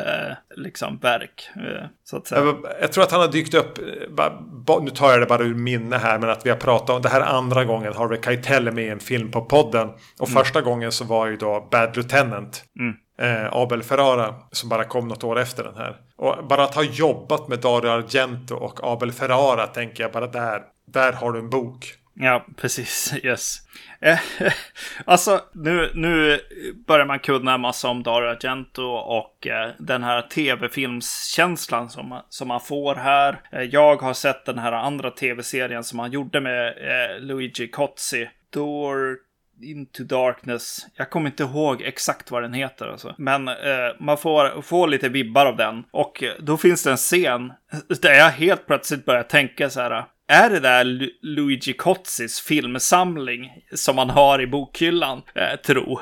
liksom, verk. Eh, så att säga. Jag, tror att han har dykt upp, eh, nu tar jag det bara ur minne här, men att vi har pratat om det här andra gången. Harvey Keitel är med i en film på podden. Och mm. första gången så var ju då Bad Lieutenant. Mm. Eh, Abel Ferrara som bara kom något år efter den här. Och bara att ha jobbat med Dario Argento och Abel Ferrara tänker jag bara där. Där har du en bok. Ja, precis. Yes. Eh, alltså, nu, nu börjar man kunna en massa om Dario Argento och eh, den här tv-filmskänslan som, som man får här. Eh, jag har sett den här andra tv-serien som han gjorde med eh, Luigi Cozzi. Door Into Darkness. Jag kommer inte ihåg exakt vad den heter. Alltså. Men eh, man får, får lite vibbar av den. Och då finns det en scen där jag helt plötsligt börjar tänka så här. Är det där Lu Luigi Cozzis filmsamling som man har i bokhyllan, eh, tro?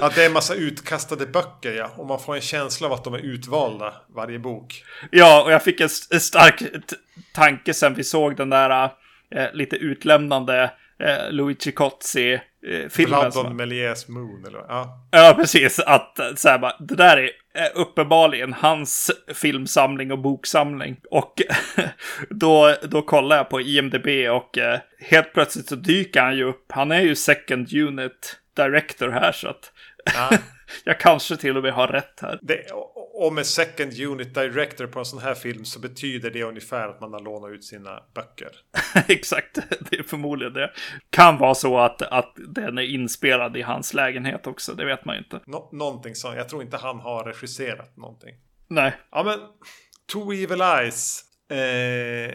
ja, det är en massa utkastade böcker, ja. Och man får en känsla av att de är utvalda, varje bok. Ja, och jag fick en, en stark tanke sen vi såg den där eh, lite utlämnande eh, Luigi Cozzi eh, filmen. Blood on Melies Moon eller ja. Ja, precis. Att eh, så här, bara, det där är uppenbarligen hans filmsamling och boksamling. Och då, då kollar jag på IMDB och eh, helt plötsligt så dyker han ju upp. Han är ju second unit director här så att ja. jag kanske till och med har rätt här. Det, och med second unit director på en sån här film så betyder det ungefär att man har lånat ut sina böcker. Exakt, det är förmodligen det. Kan vara så att, att den är inspelad i hans lägenhet också, det vet man ju inte. Nå någonting sånt, jag tror inte han har regisserat någonting. Nej. Ja men, Two Evil Eyes Eh...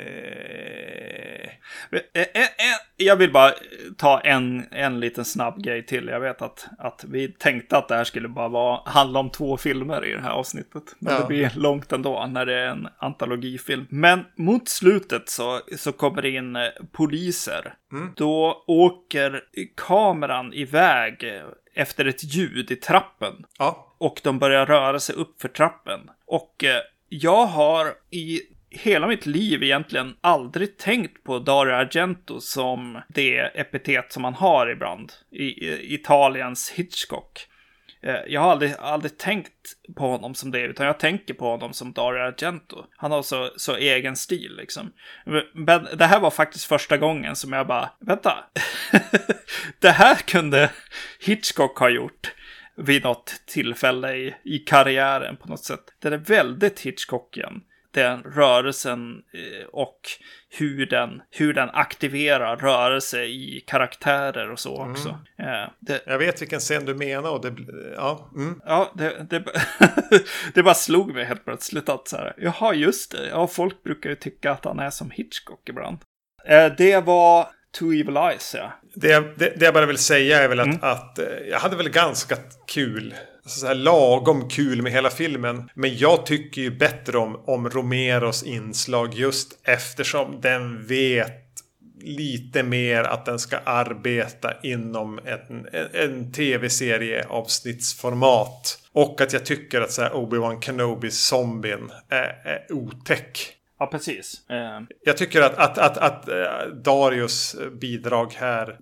Jag vill bara ta en, en liten snabb grej till. Jag vet att, att vi tänkte att det här skulle bara vara, handla om två filmer i det här avsnittet. Men ja. det blir långt ändå när det är en antologifilm. Men mot slutet så, så kommer det in eh, poliser. Mm. Då åker kameran iväg efter ett ljud i trappen. Ja. Och de börjar röra sig upp för trappen. Och eh, jag har i hela mitt liv egentligen aldrig tänkt på Dario Argento som det epitet som man har ibland i, Italiens Hitchcock. Eh, jag har aldrig, aldrig tänkt på honom som det, utan jag tänker på honom som Dario Argento. Han har så, så egen stil liksom. Men det här var faktiskt första gången som jag bara, vänta, det här kunde Hitchcock ha gjort vid något tillfälle i, i karriären på något sätt. Det är väldigt Hitchcockian den rörelsen eh, och hur den, hur den aktiverar rörelse i karaktärer och så mm. också. Mm. Det, jag vet vilken scen du menar och det, ja. Mm. Ja, det, det, det bara slog mig helt plötsligt att så här, jaha just det, ja folk brukar ju tycka att han är som Hitchcock ibland. Eh, det var Two Evil Eyes, ja. Det, det, det jag bara vill säga är väl att, mm. att jag hade väl ganska kul så här lagom kul med hela filmen. Men jag tycker ju bättre om, om Romeros inslag just eftersom den vet lite mer att den ska arbeta inom en, en, en tv-serie avsnittsformat. Och att jag tycker att så här Obi-Wan Kenobis zombien är, är otäck. Ja, precis. Uh... Jag tycker att, att, att, att eh, Darius bidrag här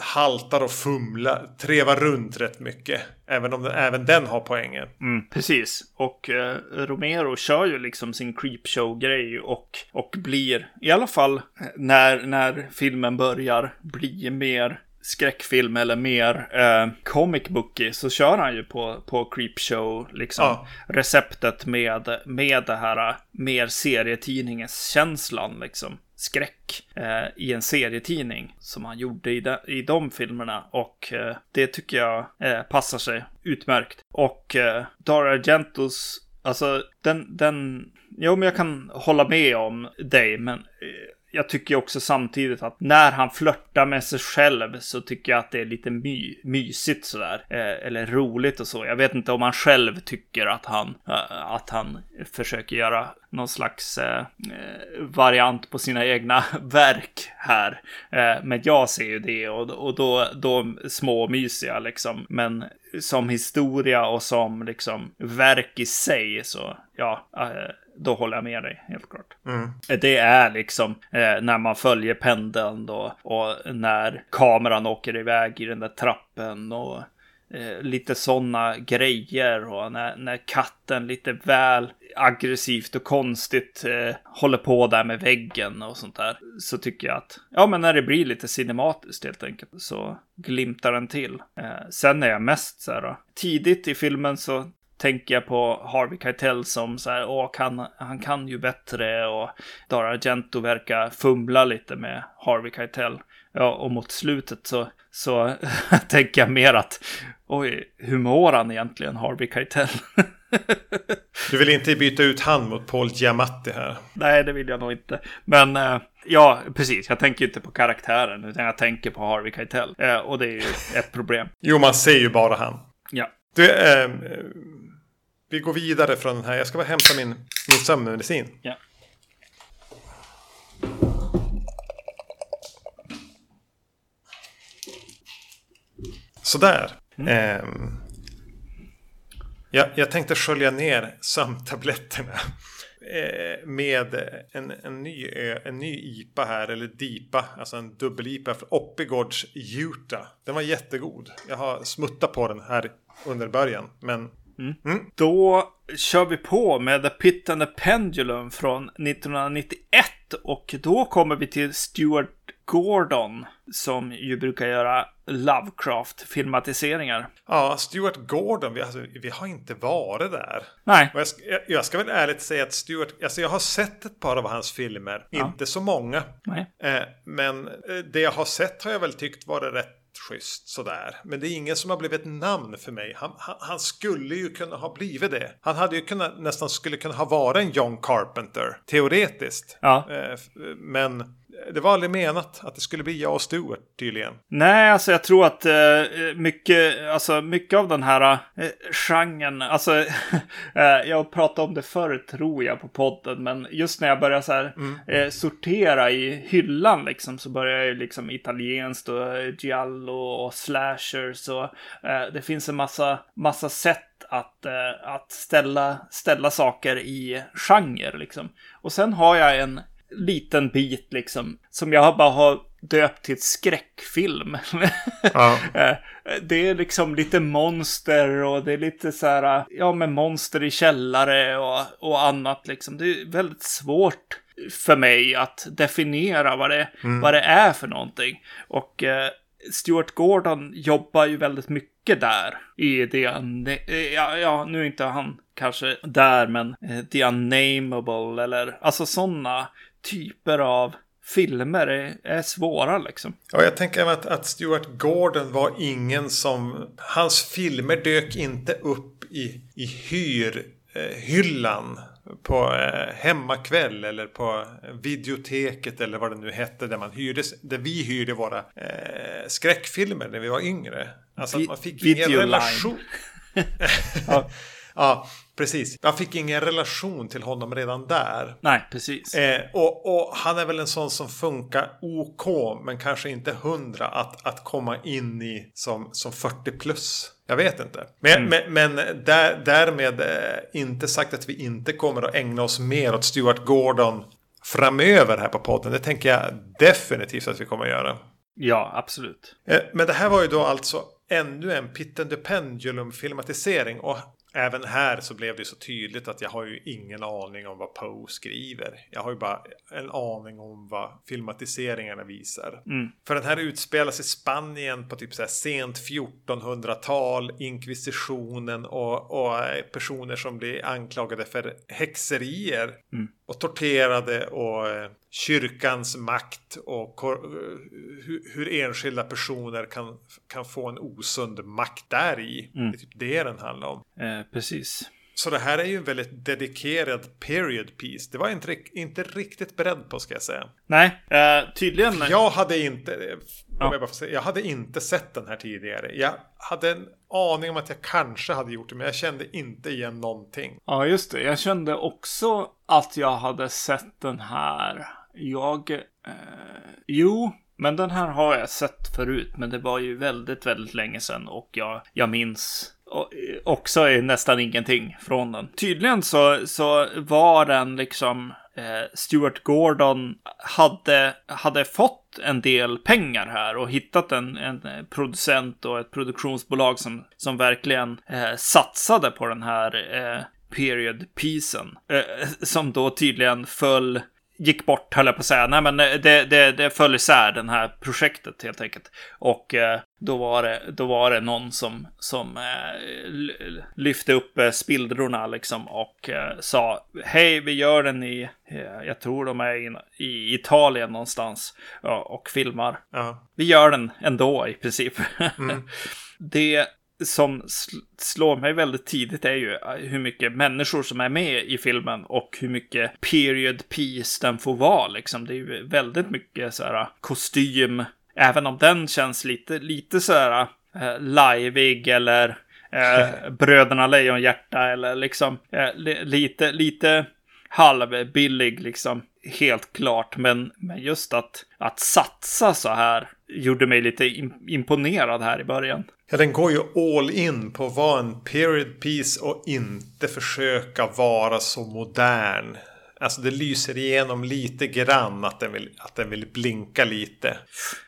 haltar och fumlar, trevar runt rätt mycket. Även om den, även den har poängen. Mm, precis. Och eh, Romero kör ju liksom sin creepshow-grej och, och blir, i alla fall när, när filmen börjar, bli mer skräckfilm eller mer eh, comic booky så kör han ju på, på Creepshow liksom ja. receptet med, med det här eh, mer serietidningens känslan liksom skräck eh, i en serietidning som han gjorde i de, i de filmerna och eh, det tycker jag eh, passar sig utmärkt. Och eh, Dara Argentos, alltså den, den, jo men jag kan hålla med om dig men eh, jag tycker också samtidigt att när han flörtar med sig själv så tycker jag att det är lite my mysigt sådär. Eh, eller roligt och så. Jag vet inte om han själv tycker att han, eh, att han försöker göra någon slags eh, eh variant på sina egna verk här. Eh, men jag ser ju det och, och då, då småmysiga liksom. Men som historia och som liksom verk i sig så ja, eh, då håller jag med dig helt klart. Mm. Det är liksom eh, när man följer pendeln då och när kameran åker iväg i den där trappen och eh, lite sådana grejer och när, när katten lite väl aggressivt och konstigt eh, håller på där med väggen och sånt där. Så tycker jag att, ja men när det blir lite cinematiskt helt enkelt så glimtar den till. Eh, sen är jag mest så här, tidigt i filmen så tänker jag på Harvey Keitel som så här, åh, kan, han kan ju bättre och Dara Argento verkar fumla lite med Harvey Keitel. Ja, och mot slutet så, så tänker jag mer att, oj, hur mår han egentligen, Harvey Keitel? du vill inte byta ut han mot Paul Giamatti här? Nej, det vill jag nog inte. Men eh, ja, precis. Jag tänker inte på karaktären, utan jag tänker på Harvey Keitel. Eh, och det är ju ett problem. jo, man ser ju bara han. Ja. Du, eh, vi går vidare från den här. Jag ska bara hämta min, min sömnmedicin. Ja. Sådär. Mm. Eh, jag, jag tänkte skölja ner sömntabletterna. Eh, med en, en, ny, en ny IPA här, eller DIPA, alltså en dubbel-IPA för Oppigårds Utah. Den var jättegod. Jag har smuttat på den här under början, men Mm. Mm. Då kör vi på med The Pit and the Pendulum från 1991 och då kommer vi till Stuart Gordon som ju brukar göra Lovecraft-filmatiseringar. Ja, Stuart Gordon, vi, alltså, vi har inte varit där. Nej. Jag, ska, jag, jag ska väl ärligt säga att Stuart, alltså jag har sett ett par av hans filmer, ja. inte så många. Nej. Eh, men eh, det jag har sett har jag väl tyckt varit rätt schysst sådär. Men det är ingen som har blivit ett namn för mig. Han, han, han, skulle ju kunna ha blivit det. Han hade ju kunnat, nästan skulle kunna ha varit en John Carpenter. Teoretiskt. Ja. Eh, men det var aldrig menat att det skulle bli jag och Stuart tydligen. Nej, alltså jag tror att eh, mycket, alltså mycket av den här eh, genren, alltså eh, jag pratade om det förr tror jag på podden, men just när jag började så här mm. sortera i hyllan liksom så börjar jag ju liksom italienskt och giallo och slashers och det finns en massa, massa sätt att, att ställa, ställa saker i genre liksom. Och sen har jag en liten bit liksom som jag bara har döpt till skräckfilm. Ja. Eh, det är liksom lite monster och det är lite så här, ja men monster i källare och, och annat liksom. Det är väldigt svårt för mig att definiera vad det, mm. vad det är för någonting. Och eh, Stuart Gordon jobbar ju väldigt mycket där i det, ja, ja nu är inte han kanske där, men eh, The Unnameable eller alltså sådana typer av filmer är, är svåra liksom. Ja, jag tänker att, att Stuart Gordon var ingen som... Hans filmer dök inte upp i, i hyrhyllan. Eh, på eh, hemmakväll eller på videoteket eller vad det nu hette där man hyrde, där vi hyrde våra eh, skräckfilmer när vi var yngre. Alltså att man fick ingen relation. ja. ja, Precis. Jag fick ingen relation till honom redan där. Nej, precis. Eh, och, och, han är väl en sån som funkar OK, men kanske inte hundra att, att komma in i som, som 40 plus. Jag vet inte. Men, mm. men, men där, därmed eh, inte sagt att vi inte kommer att ägna oss mer åt Stuart Gordon framöver här på podden. Det tänker jag definitivt att vi kommer att göra. Ja, absolut. Eh, men det här var ju då alltså ännu en Pit and the Pendulum filmatisering. Och även här så blev det så tydligt att jag har ju ingen aning om vad Poe skriver. Jag har ju bara en aning om vad filmatiseringarna visar. Mm. För den här utspelas i Spanien på typ så här sent 1400-tal, inkvisitionen och, och, personer som blir anklagade för häxerier. Mm. Och torterade och eh, kyrkans makt och hur, enskilda personer kan, kan få en osund makt där i. Mm. Det är typ det den handlar om. Eh, precis. Så det här är ju en väldigt dedikerad period piece. Det var jag inte, inte riktigt beredd på ska jag säga. Nej, eh, tydligen. Jag hade inte, ja. jag, säga, jag hade inte sett den här tidigare. Jag hade en aning om att jag kanske hade gjort det, men jag kände inte igen någonting. Ja, just det. Jag kände också att jag hade sett den här. Jag, eh, jo, men den här har jag sett förut, men det var ju väldigt, väldigt länge sedan och jag, jag minns eh, också nästan ingenting från den. Tydligen så, så var den liksom eh, Stuart Gordon hade, hade fått en del pengar här och hittat en, en producent och ett produktionsbolag som, som verkligen eh, satsade på den här eh, period-piecen. Eh, som då tydligen föll gick bort, höll jag på att säga. Nej, men det, det, det föll isär, den här projektet helt enkelt. Och eh, då, var det, då var det någon som, som eh, lyfte upp eh, spillrorna liksom och eh, sa hej, vi gör den i, eh, jag tror de är i, i Italien någonstans ja, och filmar. Ja. Vi gör den ändå i princip. Mm. det som slår mig väldigt tidigt är ju äh, hur mycket människor som är med i filmen och hur mycket period piece den får vara. Liksom. Det är ju väldigt mycket så här äh, kostym, även om den känns lite, lite så här äh, liveig eller eh, Bröderna Lejonhjärta eller liksom eh, lite, lite halvbillig liksom. Helt klart, men, men just att, att satsa så här gjorde mig lite imponerad här i början. Ja, den går ju all in på att vara en period piece och inte försöka vara så modern. Alltså det lyser igenom lite grann att den vill, att den vill blinka lite.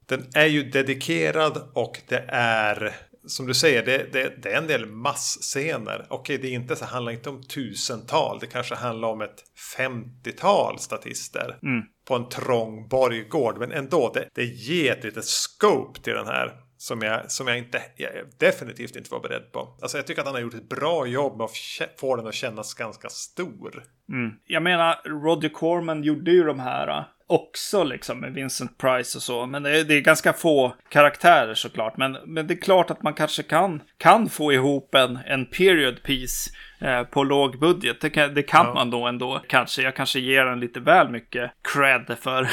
Den är ju dedikerad och det är som du säger, det, det, det är en del massscener. Okej, det är inte så, handlar inte om tusental. Det kanske handlar om ett 50-tal statister. Mm. På en trång borggård. Men ändå, det, det ger ett litet scope till den här. Som jag, som jag, inte, jag definitivt inte var beredd på. Alltså jag tycker att han har gjort ett bra jobb med att få den att kännas ganska stor. Mm. Jag menar, Roger Corman gjorde ju de här också liksom med Vincent Price och så. Men det är, det är, ganska få karaktärer såklart. Men, men det är klart att man kanske kan, kan få ihop en, en period piece eh, på låg budget. Det kan, det kan ja. man då ändå kanske. Jag kanske ger den lite väl mycket cred för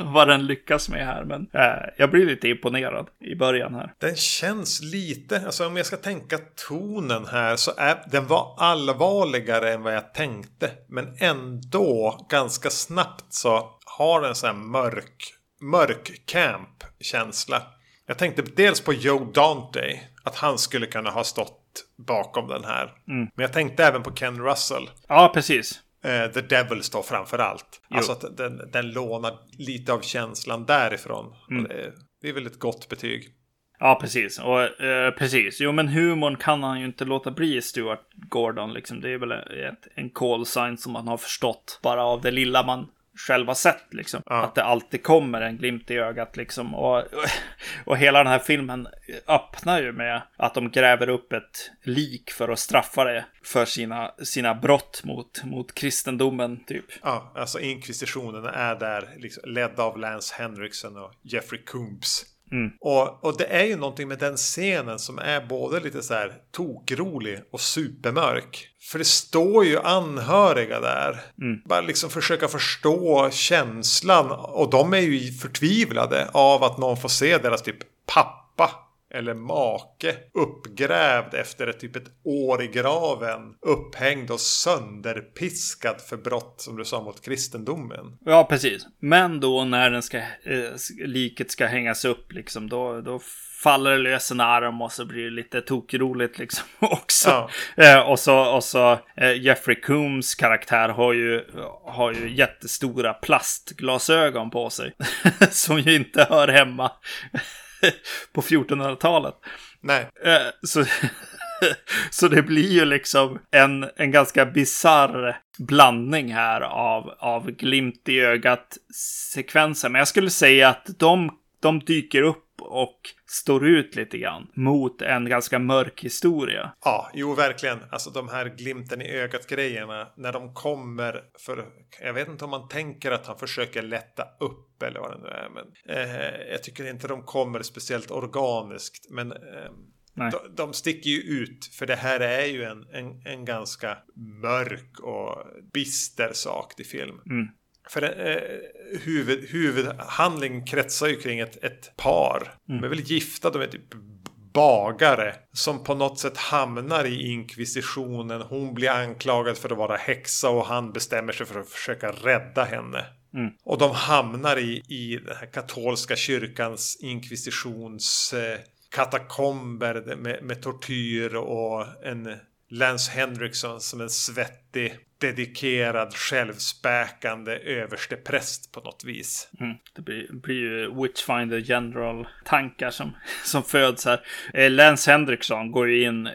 vad den lyckas med här. Men eh, jag blir lite imponerad i början här. Den känns lite, alltså om jag ska tänka tonen här så är den var allvarligare än vad jag tänkte. Men ändå ganska snabbt så har en sån här mörk, mörk camp känsla. Jag tänkte dels på Joe Dante. Att han skulle kunna ha stått bakom den här. Mm. Men jag tänkte även på Ken Russell. Ja, precis. Uh, The Devil står framför allt. Jo. Alltså att den, den lånar lite av känslan därifrån. Mm. Det, det, är väl ett gott betyg. Ja, precis. Och eh, precis. Jo, men humorn kan han ju inte låta bli Stuart Gordon. Liksom. Det är väl ett, en call sign som man har förstått bara av det lilla man själva sett liksom. Ja. Att det alltid kommer en glimt i ögat liksom. Och, och hela den här filmen öppnar ju med att de gräver upp ett lik för att straffa det för sina, sina brott mot, mot kristendomen typ. Ja, alltså inkvisitionen är där liksom, ledd av Lance Henriksen och Jeffrey Coombs. Mm. Och, och det är ju någonting med den scenen som är både lite så här tokrolig och supermörk. För det står ju anhöriga där. Mm. Bara liksom försöka förstå känslan. Och de är ju förtvivlade av att någon får se deras typ pappa eller make uppgrävd efter ett typ ett år i graven. Upphängd och sönderpiskad för brott som du sa mot kristendomen. Ja, precis. Men då när den ska, eh, liket ska hängas upp liksom, då, då faller det lös en arm och så blir det lite tokroligt liksom också. Ja. Eh, och så, och så eh, Jeffrey Coombs karaktär har ju, har ju jättestora plastglasögon på sig. som ju inte hör hemma på 1400-talet. Nej. Eh, så, så det blir ju liksom en, en ganska bizarr blandning här av, av glimt i ögat sekvenser. Men jag skulle säga att de, de dyker upp och står ut lite grann mot en ganska mörk historia. Ja, jo verkligen. Alltså de här glimten i ögat grejerna när de kommer för jag vet inte om man tänker att han försöker lätta upp eller vad det nu är. Men eh, jag tycker inte de kommer speciellt organiskt. Men eh, De, de sticker ju ut. För det här är ju en, en, en ganska mörk och bister sak till film. Mm. För eh, huvud, huvudhandlingen kretsar ju kring ett, ett par. Mm. De är väl gifta, de är typ bagare. Som på något sätt hamnar i inkvisitionen. Hon blir anklagad för att vara häxa och han bestämmer sig för att försöka rädda henne. Mm. Och de hamnar i, i den här katolska kyrkans inkvisitions eh, katakomber med, med tortyr och en Lance Henriksen som en svettig, dedikerad, självspäkande överstepräst på något vis. Mm. Det blir, blir ju Witchfinder General-tankar som, som föds här. Eh, Lance Henriksson går ju in eh,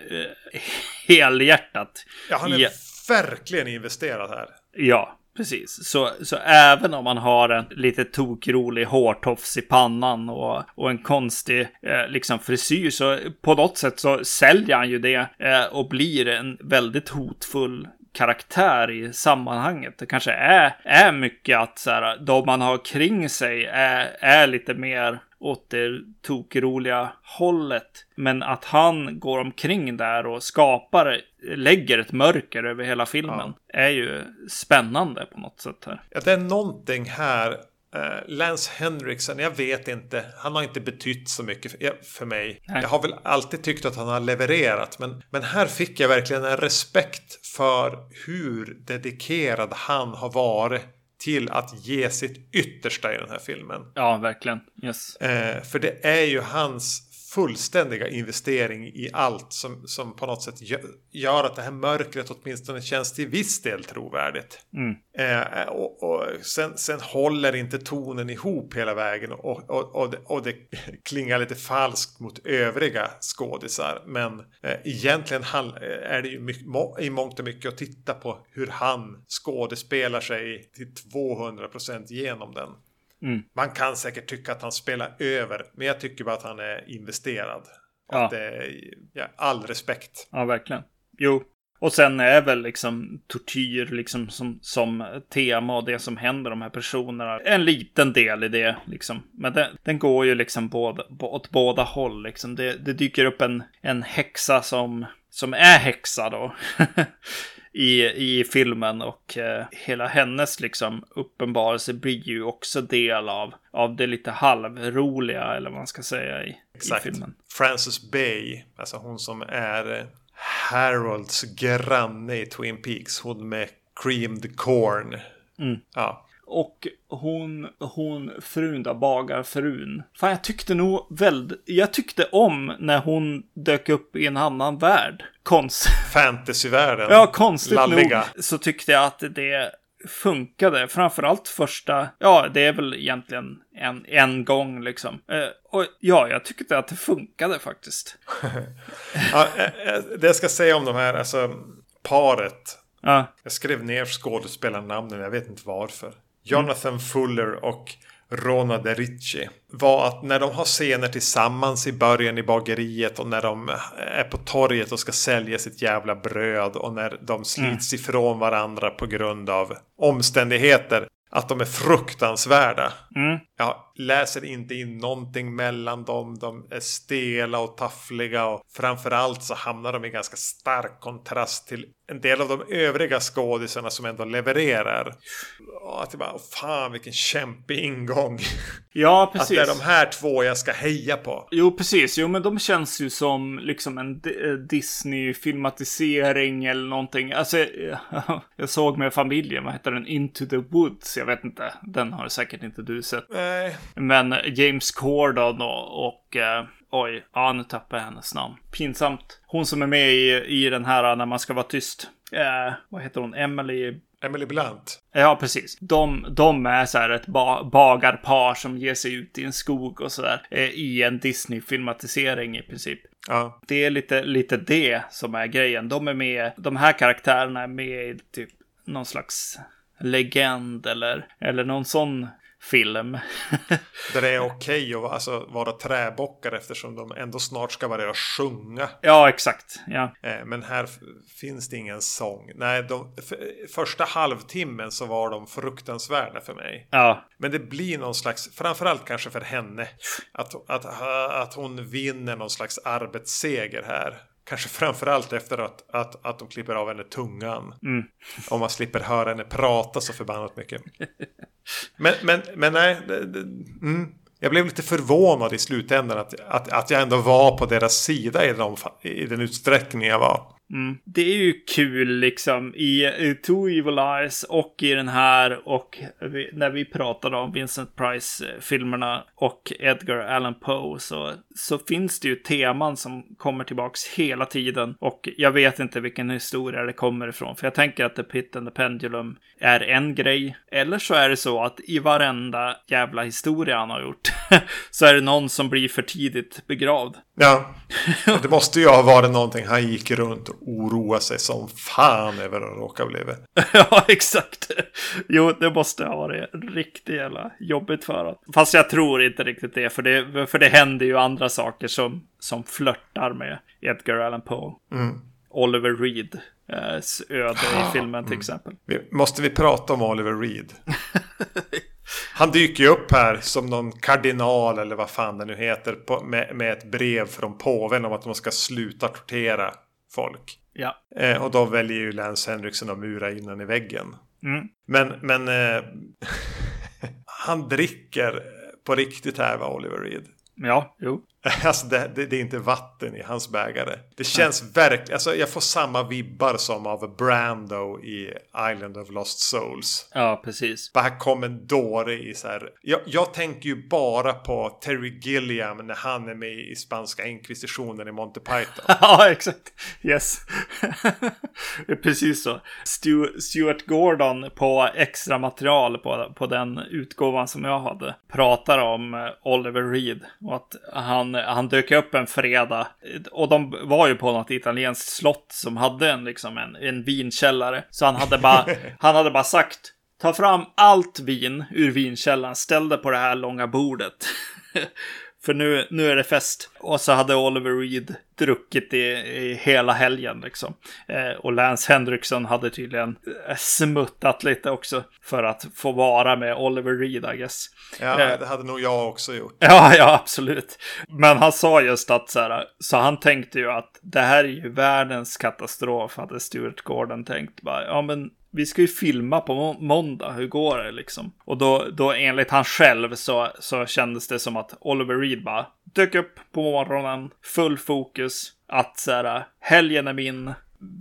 helhjärtat. Ja, han är i, verkligen investerad här. Ja, precis. Så, så även om man har en lite tokrolig hårtofs i pannan och, och en konstig eh, liksom frisyr så på något sätt så säljer han ju det eh, och blir en väldigt hotfull karaktär i sammanhanget. Det kanske är, är mycket att så här, de man har kring sig är, är lite mer åt det tokroliga hållet. Men att han går omkring där och skapar, lägger ett mörker över hela filmen är ju spännande på något sätt här. Ja, det är någonting här. Eh, Lance Henriksen, jag vet inte. Han har inte betytt så mycket för, för mig. Nej. Jag har väl alltid tyckt att han har levererat. Men, men här fick jag verkligen en respekt för hur dedikerad han har varit till att ge sitt yttersta i den här filmen. Ja, verkligen. Yes. Eh, för det är ju hans fullständiga investering i allt som, som på något sätt gö- gör att det här mörkret åtminstone känns till viss del trovärdigt. Mm. Eh, och och sen, sen håller inte tonen ihop hela vägen och, och, och, det, och det klingar lite falskt mot övriga skådisar. Men eh, egentligen han, är det ju mycket, må, i mångt och mycket att titta på hur han skådespelar sig till 200% genom den. Mm. Man kan säkert tycka att han spelar över, men jag tycker bara att han är investerad. Ja. att det är, ja, all respekt. Ja, verkligen. Jo. Och sen är väl liksom tortyr liksom som, som tema och det som händer de här personerna. En liten del i det liksom. Men den, den går ju liksom båda, åt båda håll liksom. Det, det dyker upp en, en häxa som, som är häxa då. I, i filmen och eh, hela hennes liksom uppenbarelse blir ju också del av, av det lite halvroliga eller vad man ska säga i, i Exakt. filmen. Frances Bay, alltså hon som är eh, Harolds granne i Twin Peaks. Hon med creamed corn. Mm. Ja, Och hon, hon frun då, bagarfrun. Fan, jag tyckte nog väldigt, jag tyckte om när hon dök upp i en annan värld. Konst, fantasyvärlden. ja, konstigt Lalliga. nog så tyckte jag att det funkade. Framförallt första, ja, det är väl egentligen en, en gång liksom. Eh, och ja, jag tyckte att det funkade faktiskt. Ja, eh, eh, det jag ska säga om de här, alltså paret. Ja, Jag skrev ner skådespelarnamnen, jag vet inte varför. Jonathan Fuller och Rona De Ricci. Var att när de har scener tillsammans i början i bageriet och när de är på torget och ska sälja sitt jävla bröd och när de slits ifrån varandra på grund av omständigheter. Att de är fruktansvärda. mm, Jag läser inte in någonting mellan dem. De är stela och taffliga och framförallt så hamnar de i ganska stark kontrast till en del av de övriga skådisarna som ändå levererar. Att det bara, fan vilken kämpig ingång. ja Att precis. det är de här två jag ska heja på. Jo, precis. Jo, men de känns ju som liksom en eh, Disney-filmatisering eller någonting. Alltså, eh, jag såg med familjen, vad heter den? Into the Woods. Jag vet inte. Den har säkert inte du sett. Nej, Men James Corden och, och eh, oj, ja nu tappar jag hennes namn. Pinsamt. Hon som är med i, i den här När man ska vara tyst. Eh, vad heter hon? Emily Emily Blunt. Ja, precis. De, de är så här ett ba bagarpar som ger sig ut i en skog och så där. Eh, I en Disney-filmatisering i princip. Ja, Det är lite, lite det som är grejen. De är med, de här karaktärerna är med i typ någon slags legend eller, eller någon sån film. Där det är okej okay att alltså, vara träbockar eftersom de ändå snart ska börja sjunga. Ja, exakt. Ja. Eh, men här finns det ingen sång. Nej, de, första halvtimmen så var de fruktansvärda för mig. Ja. Men det blir någon slags, framförallt kanske för henne, att, att, att hon vinner någon slags arbetsseger här. Kanske framförallt efter att, att, att de klipper av henne tungan. Mm. Om man slipper höra henne prata så förbannat mycket. Men, men, men nej. Det, det, mm. Jag blev lite förvånad i slutändan att, att, att jag ändå var på deras sida i den, i den utsträckning jag var. Mm. Det är ju kul liksom i, i Two Evil Eyes och i den här och vi, när vi pratade om Vincent Price-filmerna och Edgar Allan Poe så, så finns det ju teman som kommer tillbaks hela tiden och jag vet inte vilken historia det kommer ifrån för jag tänker att The Pit and the Pendulum är en grej eller så är det så att i varenda jävla historia han har gjort så är det någon som blir för tidigt begravd. Ja, det måste ju ha varit någonting han gick runt oroade sig som fan över att råka bli. ja, exakt. Jo, det måste ha varit riktigt jävla jobbigt för honom. Fast jag tror inte riktigt det, för det, för det händer ju andra saker som, som flörtar med Edgar Allan Poe. Mm. Oliver Reed öde i filmen till mm. exempel. Måste vi prata om Oliver Reed? Han dyker ju upp här som någon kardinal eller vad fan det nu heter. På, med, med ett brev från påven om att de ska sluta tortera folk. Ja. Eh, och då väljer ju Lance Henriksen att mura in i väggen. Mm. Men, men eh, han dricker på riktigt här var Oliver Reed. Ja, jo. Alltså det, det, det, är inte vatten i hans bägare. Det känns ja. verkligen, alltså jag får samma vibbar som av Brando i Island of Lost Souls. Ja, precis. Bara här kom en dåre i så här. Jag, jag tänker ju bara på Terry Gilliam när han är med i spanska inkvisitionen i Monty Python. ja, exakt. Yes. precis så. Stu, Stuart Gordon på extra material på, på den utgåvan som jag hade pratar om eh, Oliver Reed och att han han dök upp en fredag och de var ju på något italienskt slott som hade en, liksom en, en vinkällare. Så han hade bara, han hade bara sagt ta fram allt vin ur vinkällaren, ställ det på det här långa bordet. För nu, nu är det fest. Och så hade Oliver Reed druckit i, i hela helgen liksom. Eh, och Lance Henriksen hade tydligen eh, smuttat lite också. För att få vara med Oliver Reed, I guess. Ja, eh, det hade nog jag också gjort. Ja, ja, absolut. Men han sa just att så här, så han tänkte ju att det här är ju världens katastrof, hade Stuart Gordon tänkt. Bara, ja, men vi ska ju filma på må måndag, hur går det liksom? Och då, då enligt han själv så, så kändes det som att Oliver Reed bara dök upp på morgonen, full fokus, att så här, helgen är min,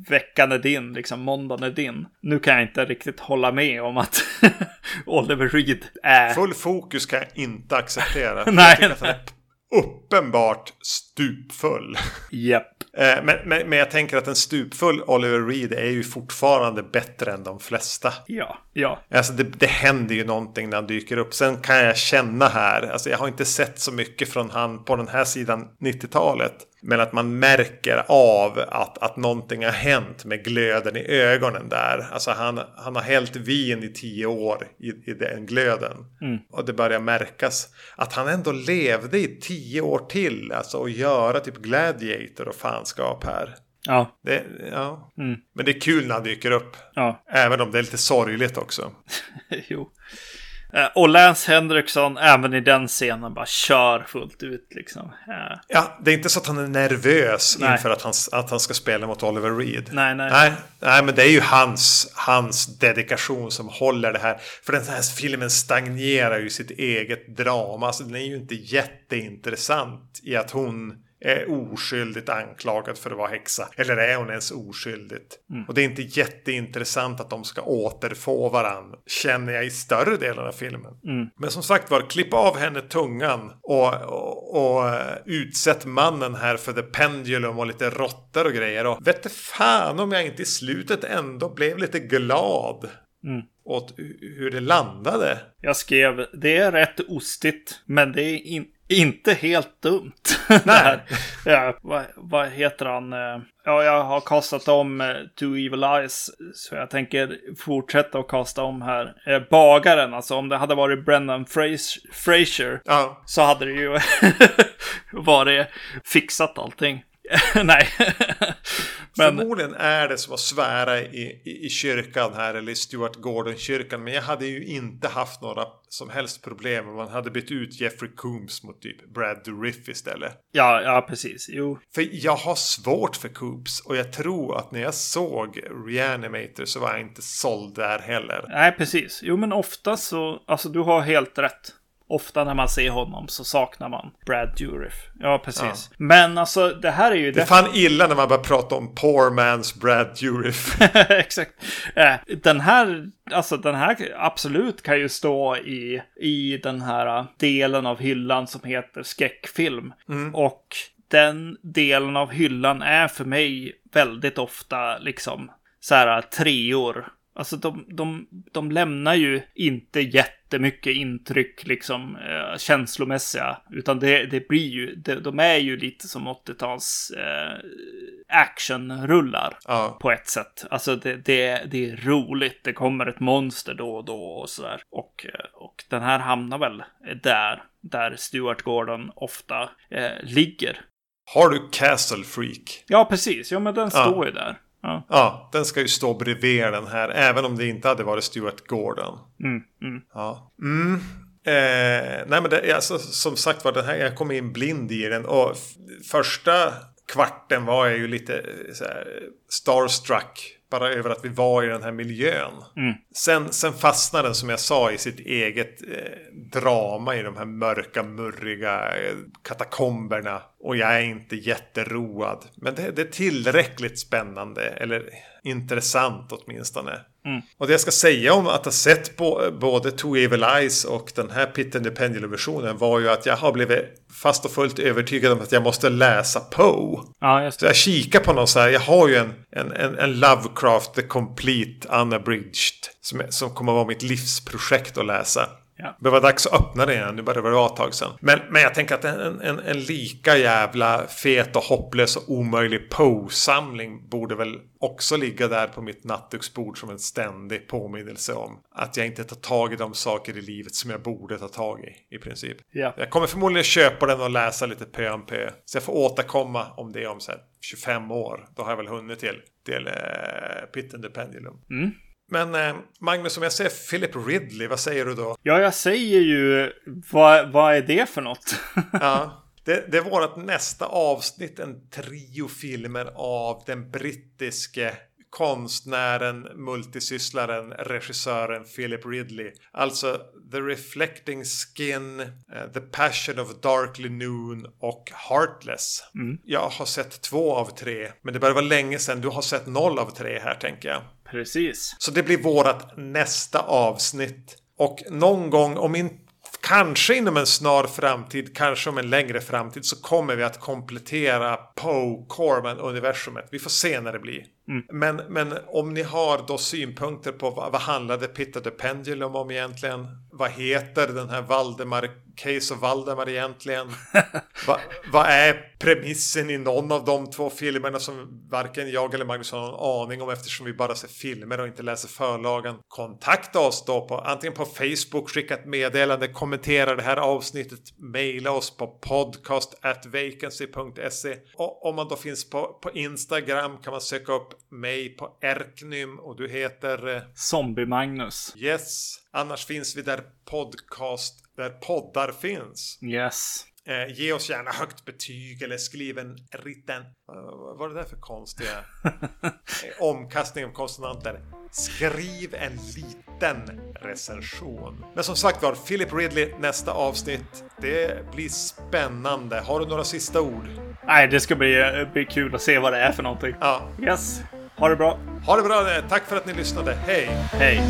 veckan är din, liksom måndagen är din. Nu kan jag inte riktigt hålla med om att Oliver Reed är... Full fokus kan jag inte acceptera. nej, nej uppenbart stupfull. Japp. Eh, men, men, men, jag tänker att en stupfull Oliver Reed är ju fortfarande bättre än de flesta. Ja, ja. Alltså det, det händer ju någonting när han dyker upp. Sen kan jag känna här, alltså jag har inte sett så mycket från han på den här sidan 90-talet. Men att man märker av att, att någonting har hänt med glöden i ögonen där. Alltså han, han har hällt vin i tio år i, i den glöden. Mm. Och det börjar märkas att han ändå levde i tio år till. Alltså att göra typ Gladiator och fanskap här. Ja. Det, ja. Mm. Men det är kul när han dyker upp. Ja. Även om det är lite sorgligt också. jo. Eh, och Lance Henriksson även i den scenen bara kör fullt ut liksom. Eh. Ja, det är inte så att han är nervös nej. inför att han, att han ska spela mot Oliver Reed. Nej, nej. Nej, nej men det är ju hans, hans dedikation som håller det här. För den här filmen stagnerar ju sitt eget drama. Alltså den är ju inte jätteintressant i att hon är oskyldigt anklagad för att vara häxa. Eller är hon ens oskyldigt? Mm. Och det är inte jätteintressant att de ska återfå varandra. Känner jag i större delen av filmen. Mm. Men som sagt var, klipp av henne tungan och, och, och uh, utsätt mannen här för the pendulum och lite råttor och grejer. Och vet fan om jag inte i slutet ändå blev lite glad. Mm. Åt hur det landade. Jag skrev, det är rätt ostigt, men det är in inte helt dumt. Nej. ja, vad, vad heter han? Eh, Ja, jag har kastat om eh, Two Evil Eyes, så jag tänker fortsätta att kasta om här. Eh, bagaren, alltså om det hade varit Brendan Fraser ja. så hade det ju varit fixat allting. Nej. Men... Förmodligen är det som att svära i, i, i kyrkan här eller i Stuart Gordon-kyrkan. Men jag hade ju inte haft några som helst problem om man hade bytt ut Jeffrey Coombs mot typ Brad Dourif istället. Ja, ja precis. Jo. För jag har svårt för Coombs och jag tror att när jag såg Reanimator så var jag inte såld där heller. Nej, precis. Jo, men ofta så, alltså du har helt rätt ofta när man ser honom så saknar man Brad Dourif. Ja, precis. Ja. Men alltså, det här är ju... Det är fan illa när man börjar prata om poor man's Brad Dourif. Exakt. Eh, den här, alltså den här absolut kan ju stå i, i den här delen av hyllan som heter skräckfilm. Mm. Och den delen av hyllan är för mig väldigt ofta liksom så här treor Alltså de, de, de lämnar ju inte jättemycket intryck liksom eh, känslomässiga. Utan det, det blir ju, de, de är ju lite som 80-tals eh, actionrullar. Ja. På ett sätt. Alltså det, det, det är roligt. Det kommer ett monster då och då och sådär. Och, eh, och den här hamnar väl där, där Stuart Gordon ofta eh, ligger. Har du Castle Freak? Ja, precis. Ja, men den ja. står ju där. Ja. ja, den ska ju stå bredvid den här. Även om det inte hade varit Stuart Gordon. Mm, mm. Ja. Mm. Eh, nej men det, alltså, som sagt var, den här, jag kom in blind i den. Och första kvarten var jag ju lite så här, starstruck bara över att vi var i den här miljön. Mm. Sen, sen fastnar den som jag sa i sitt eget eh, drama i de här mörka, murriga eh, katakomberna. Och jag är inte jätteroad. Men det, det är tillräckligt spännande. Eller intressant åtminstone. Mm. Och det jag ska säga om att ha sett både Two Evil Eyes och den här Pit and the Pendulum-versionen var ju att jag har blivit fast och fullt övertygad om att jag måste läsa Poe. Ja. Så jag kikar på någon så här, jag har ju en, en, en, en Lovecraft The Complete Unabridged som, som kommer att vara mitt livsprojekt att läsa. Ja. Det var dags att öppna det igen. Nu börjar det vara ett tag sedan. Men, men jag tänker att en, en, en lika jävla fet och hopplös och omöjlig Poe-samling borde väl också ligga där på mitt nattduksbord som en ständig påminnelse om att jag inte tar tag i de saker i livet som jag borde ta tag i. I princip. Ja. Jag kommer förmodligen köpa den och läsa lite pö om pö. Så jag får återkomma om det om så 25 år. Då har jag väl hunnit till, till uh, Pit and the Pendulum. Mm. Men eh, Magnus, om jag säger Philip Ridley, vad säger du då? Ja, jag säger ju vad, vad är det för något? ja, det, det är vårt nästa avsnitt, en trio filmer av den brittiske konstnären, multisysslaren, regissören Philip Ridley. Alltså The Reflecting Skin, uh, The Passion of Darkly Noon och Heartless. Mm. Jag har sett två av tre, men det börjar vara länge sedan. Du har sett noll av tre här tänker jag. Precis. Så det blir vårat nästa avsnitt. Och någon gång, om inte Kanske inom en snar framtid, kanske om en längre framtid så kommer vi att komplettera Poe, Corman, universumet. Vi får se när det blir. Mm. Men, men om ni har då synpunkter på vad, vad handlade Pitta the Pendulum om egentligen? Vad heter den här Valdemar, Case of Valdemar egentligen? vad va är premissen i någon av de två filmerna som varken jag eller Magnus har någon aning om eftersom vi bara ser filmer och inte läser förlagen? Kontakta oss då på antingen på Facebook, skicka ett meddelande, kommentera det här avsnittet, mejla oss på podcast at vacancy.se och om man då finns på, på Instagram kan man söka upp mig på Erknym och du heter eh, Zombie-Magnus. Yes. Annars finns vi där podcast, där poddar finns. Yes. Eh, ge oss gärna högt betyg eller skriv en liten... Uh, vad är det där för konstiga omkastning av konsonanter? Skriv en liten recension. Men som sagt var, Philip Ridley nästa avsnitt. Det blir spännande. Har du några sista ord? Nej, det ska bli, bli kul att se vad det är för någonting. Ja. Yes. Ha det bra. Ha det bra. Tack för att ni lyssnade. Hej. Hej.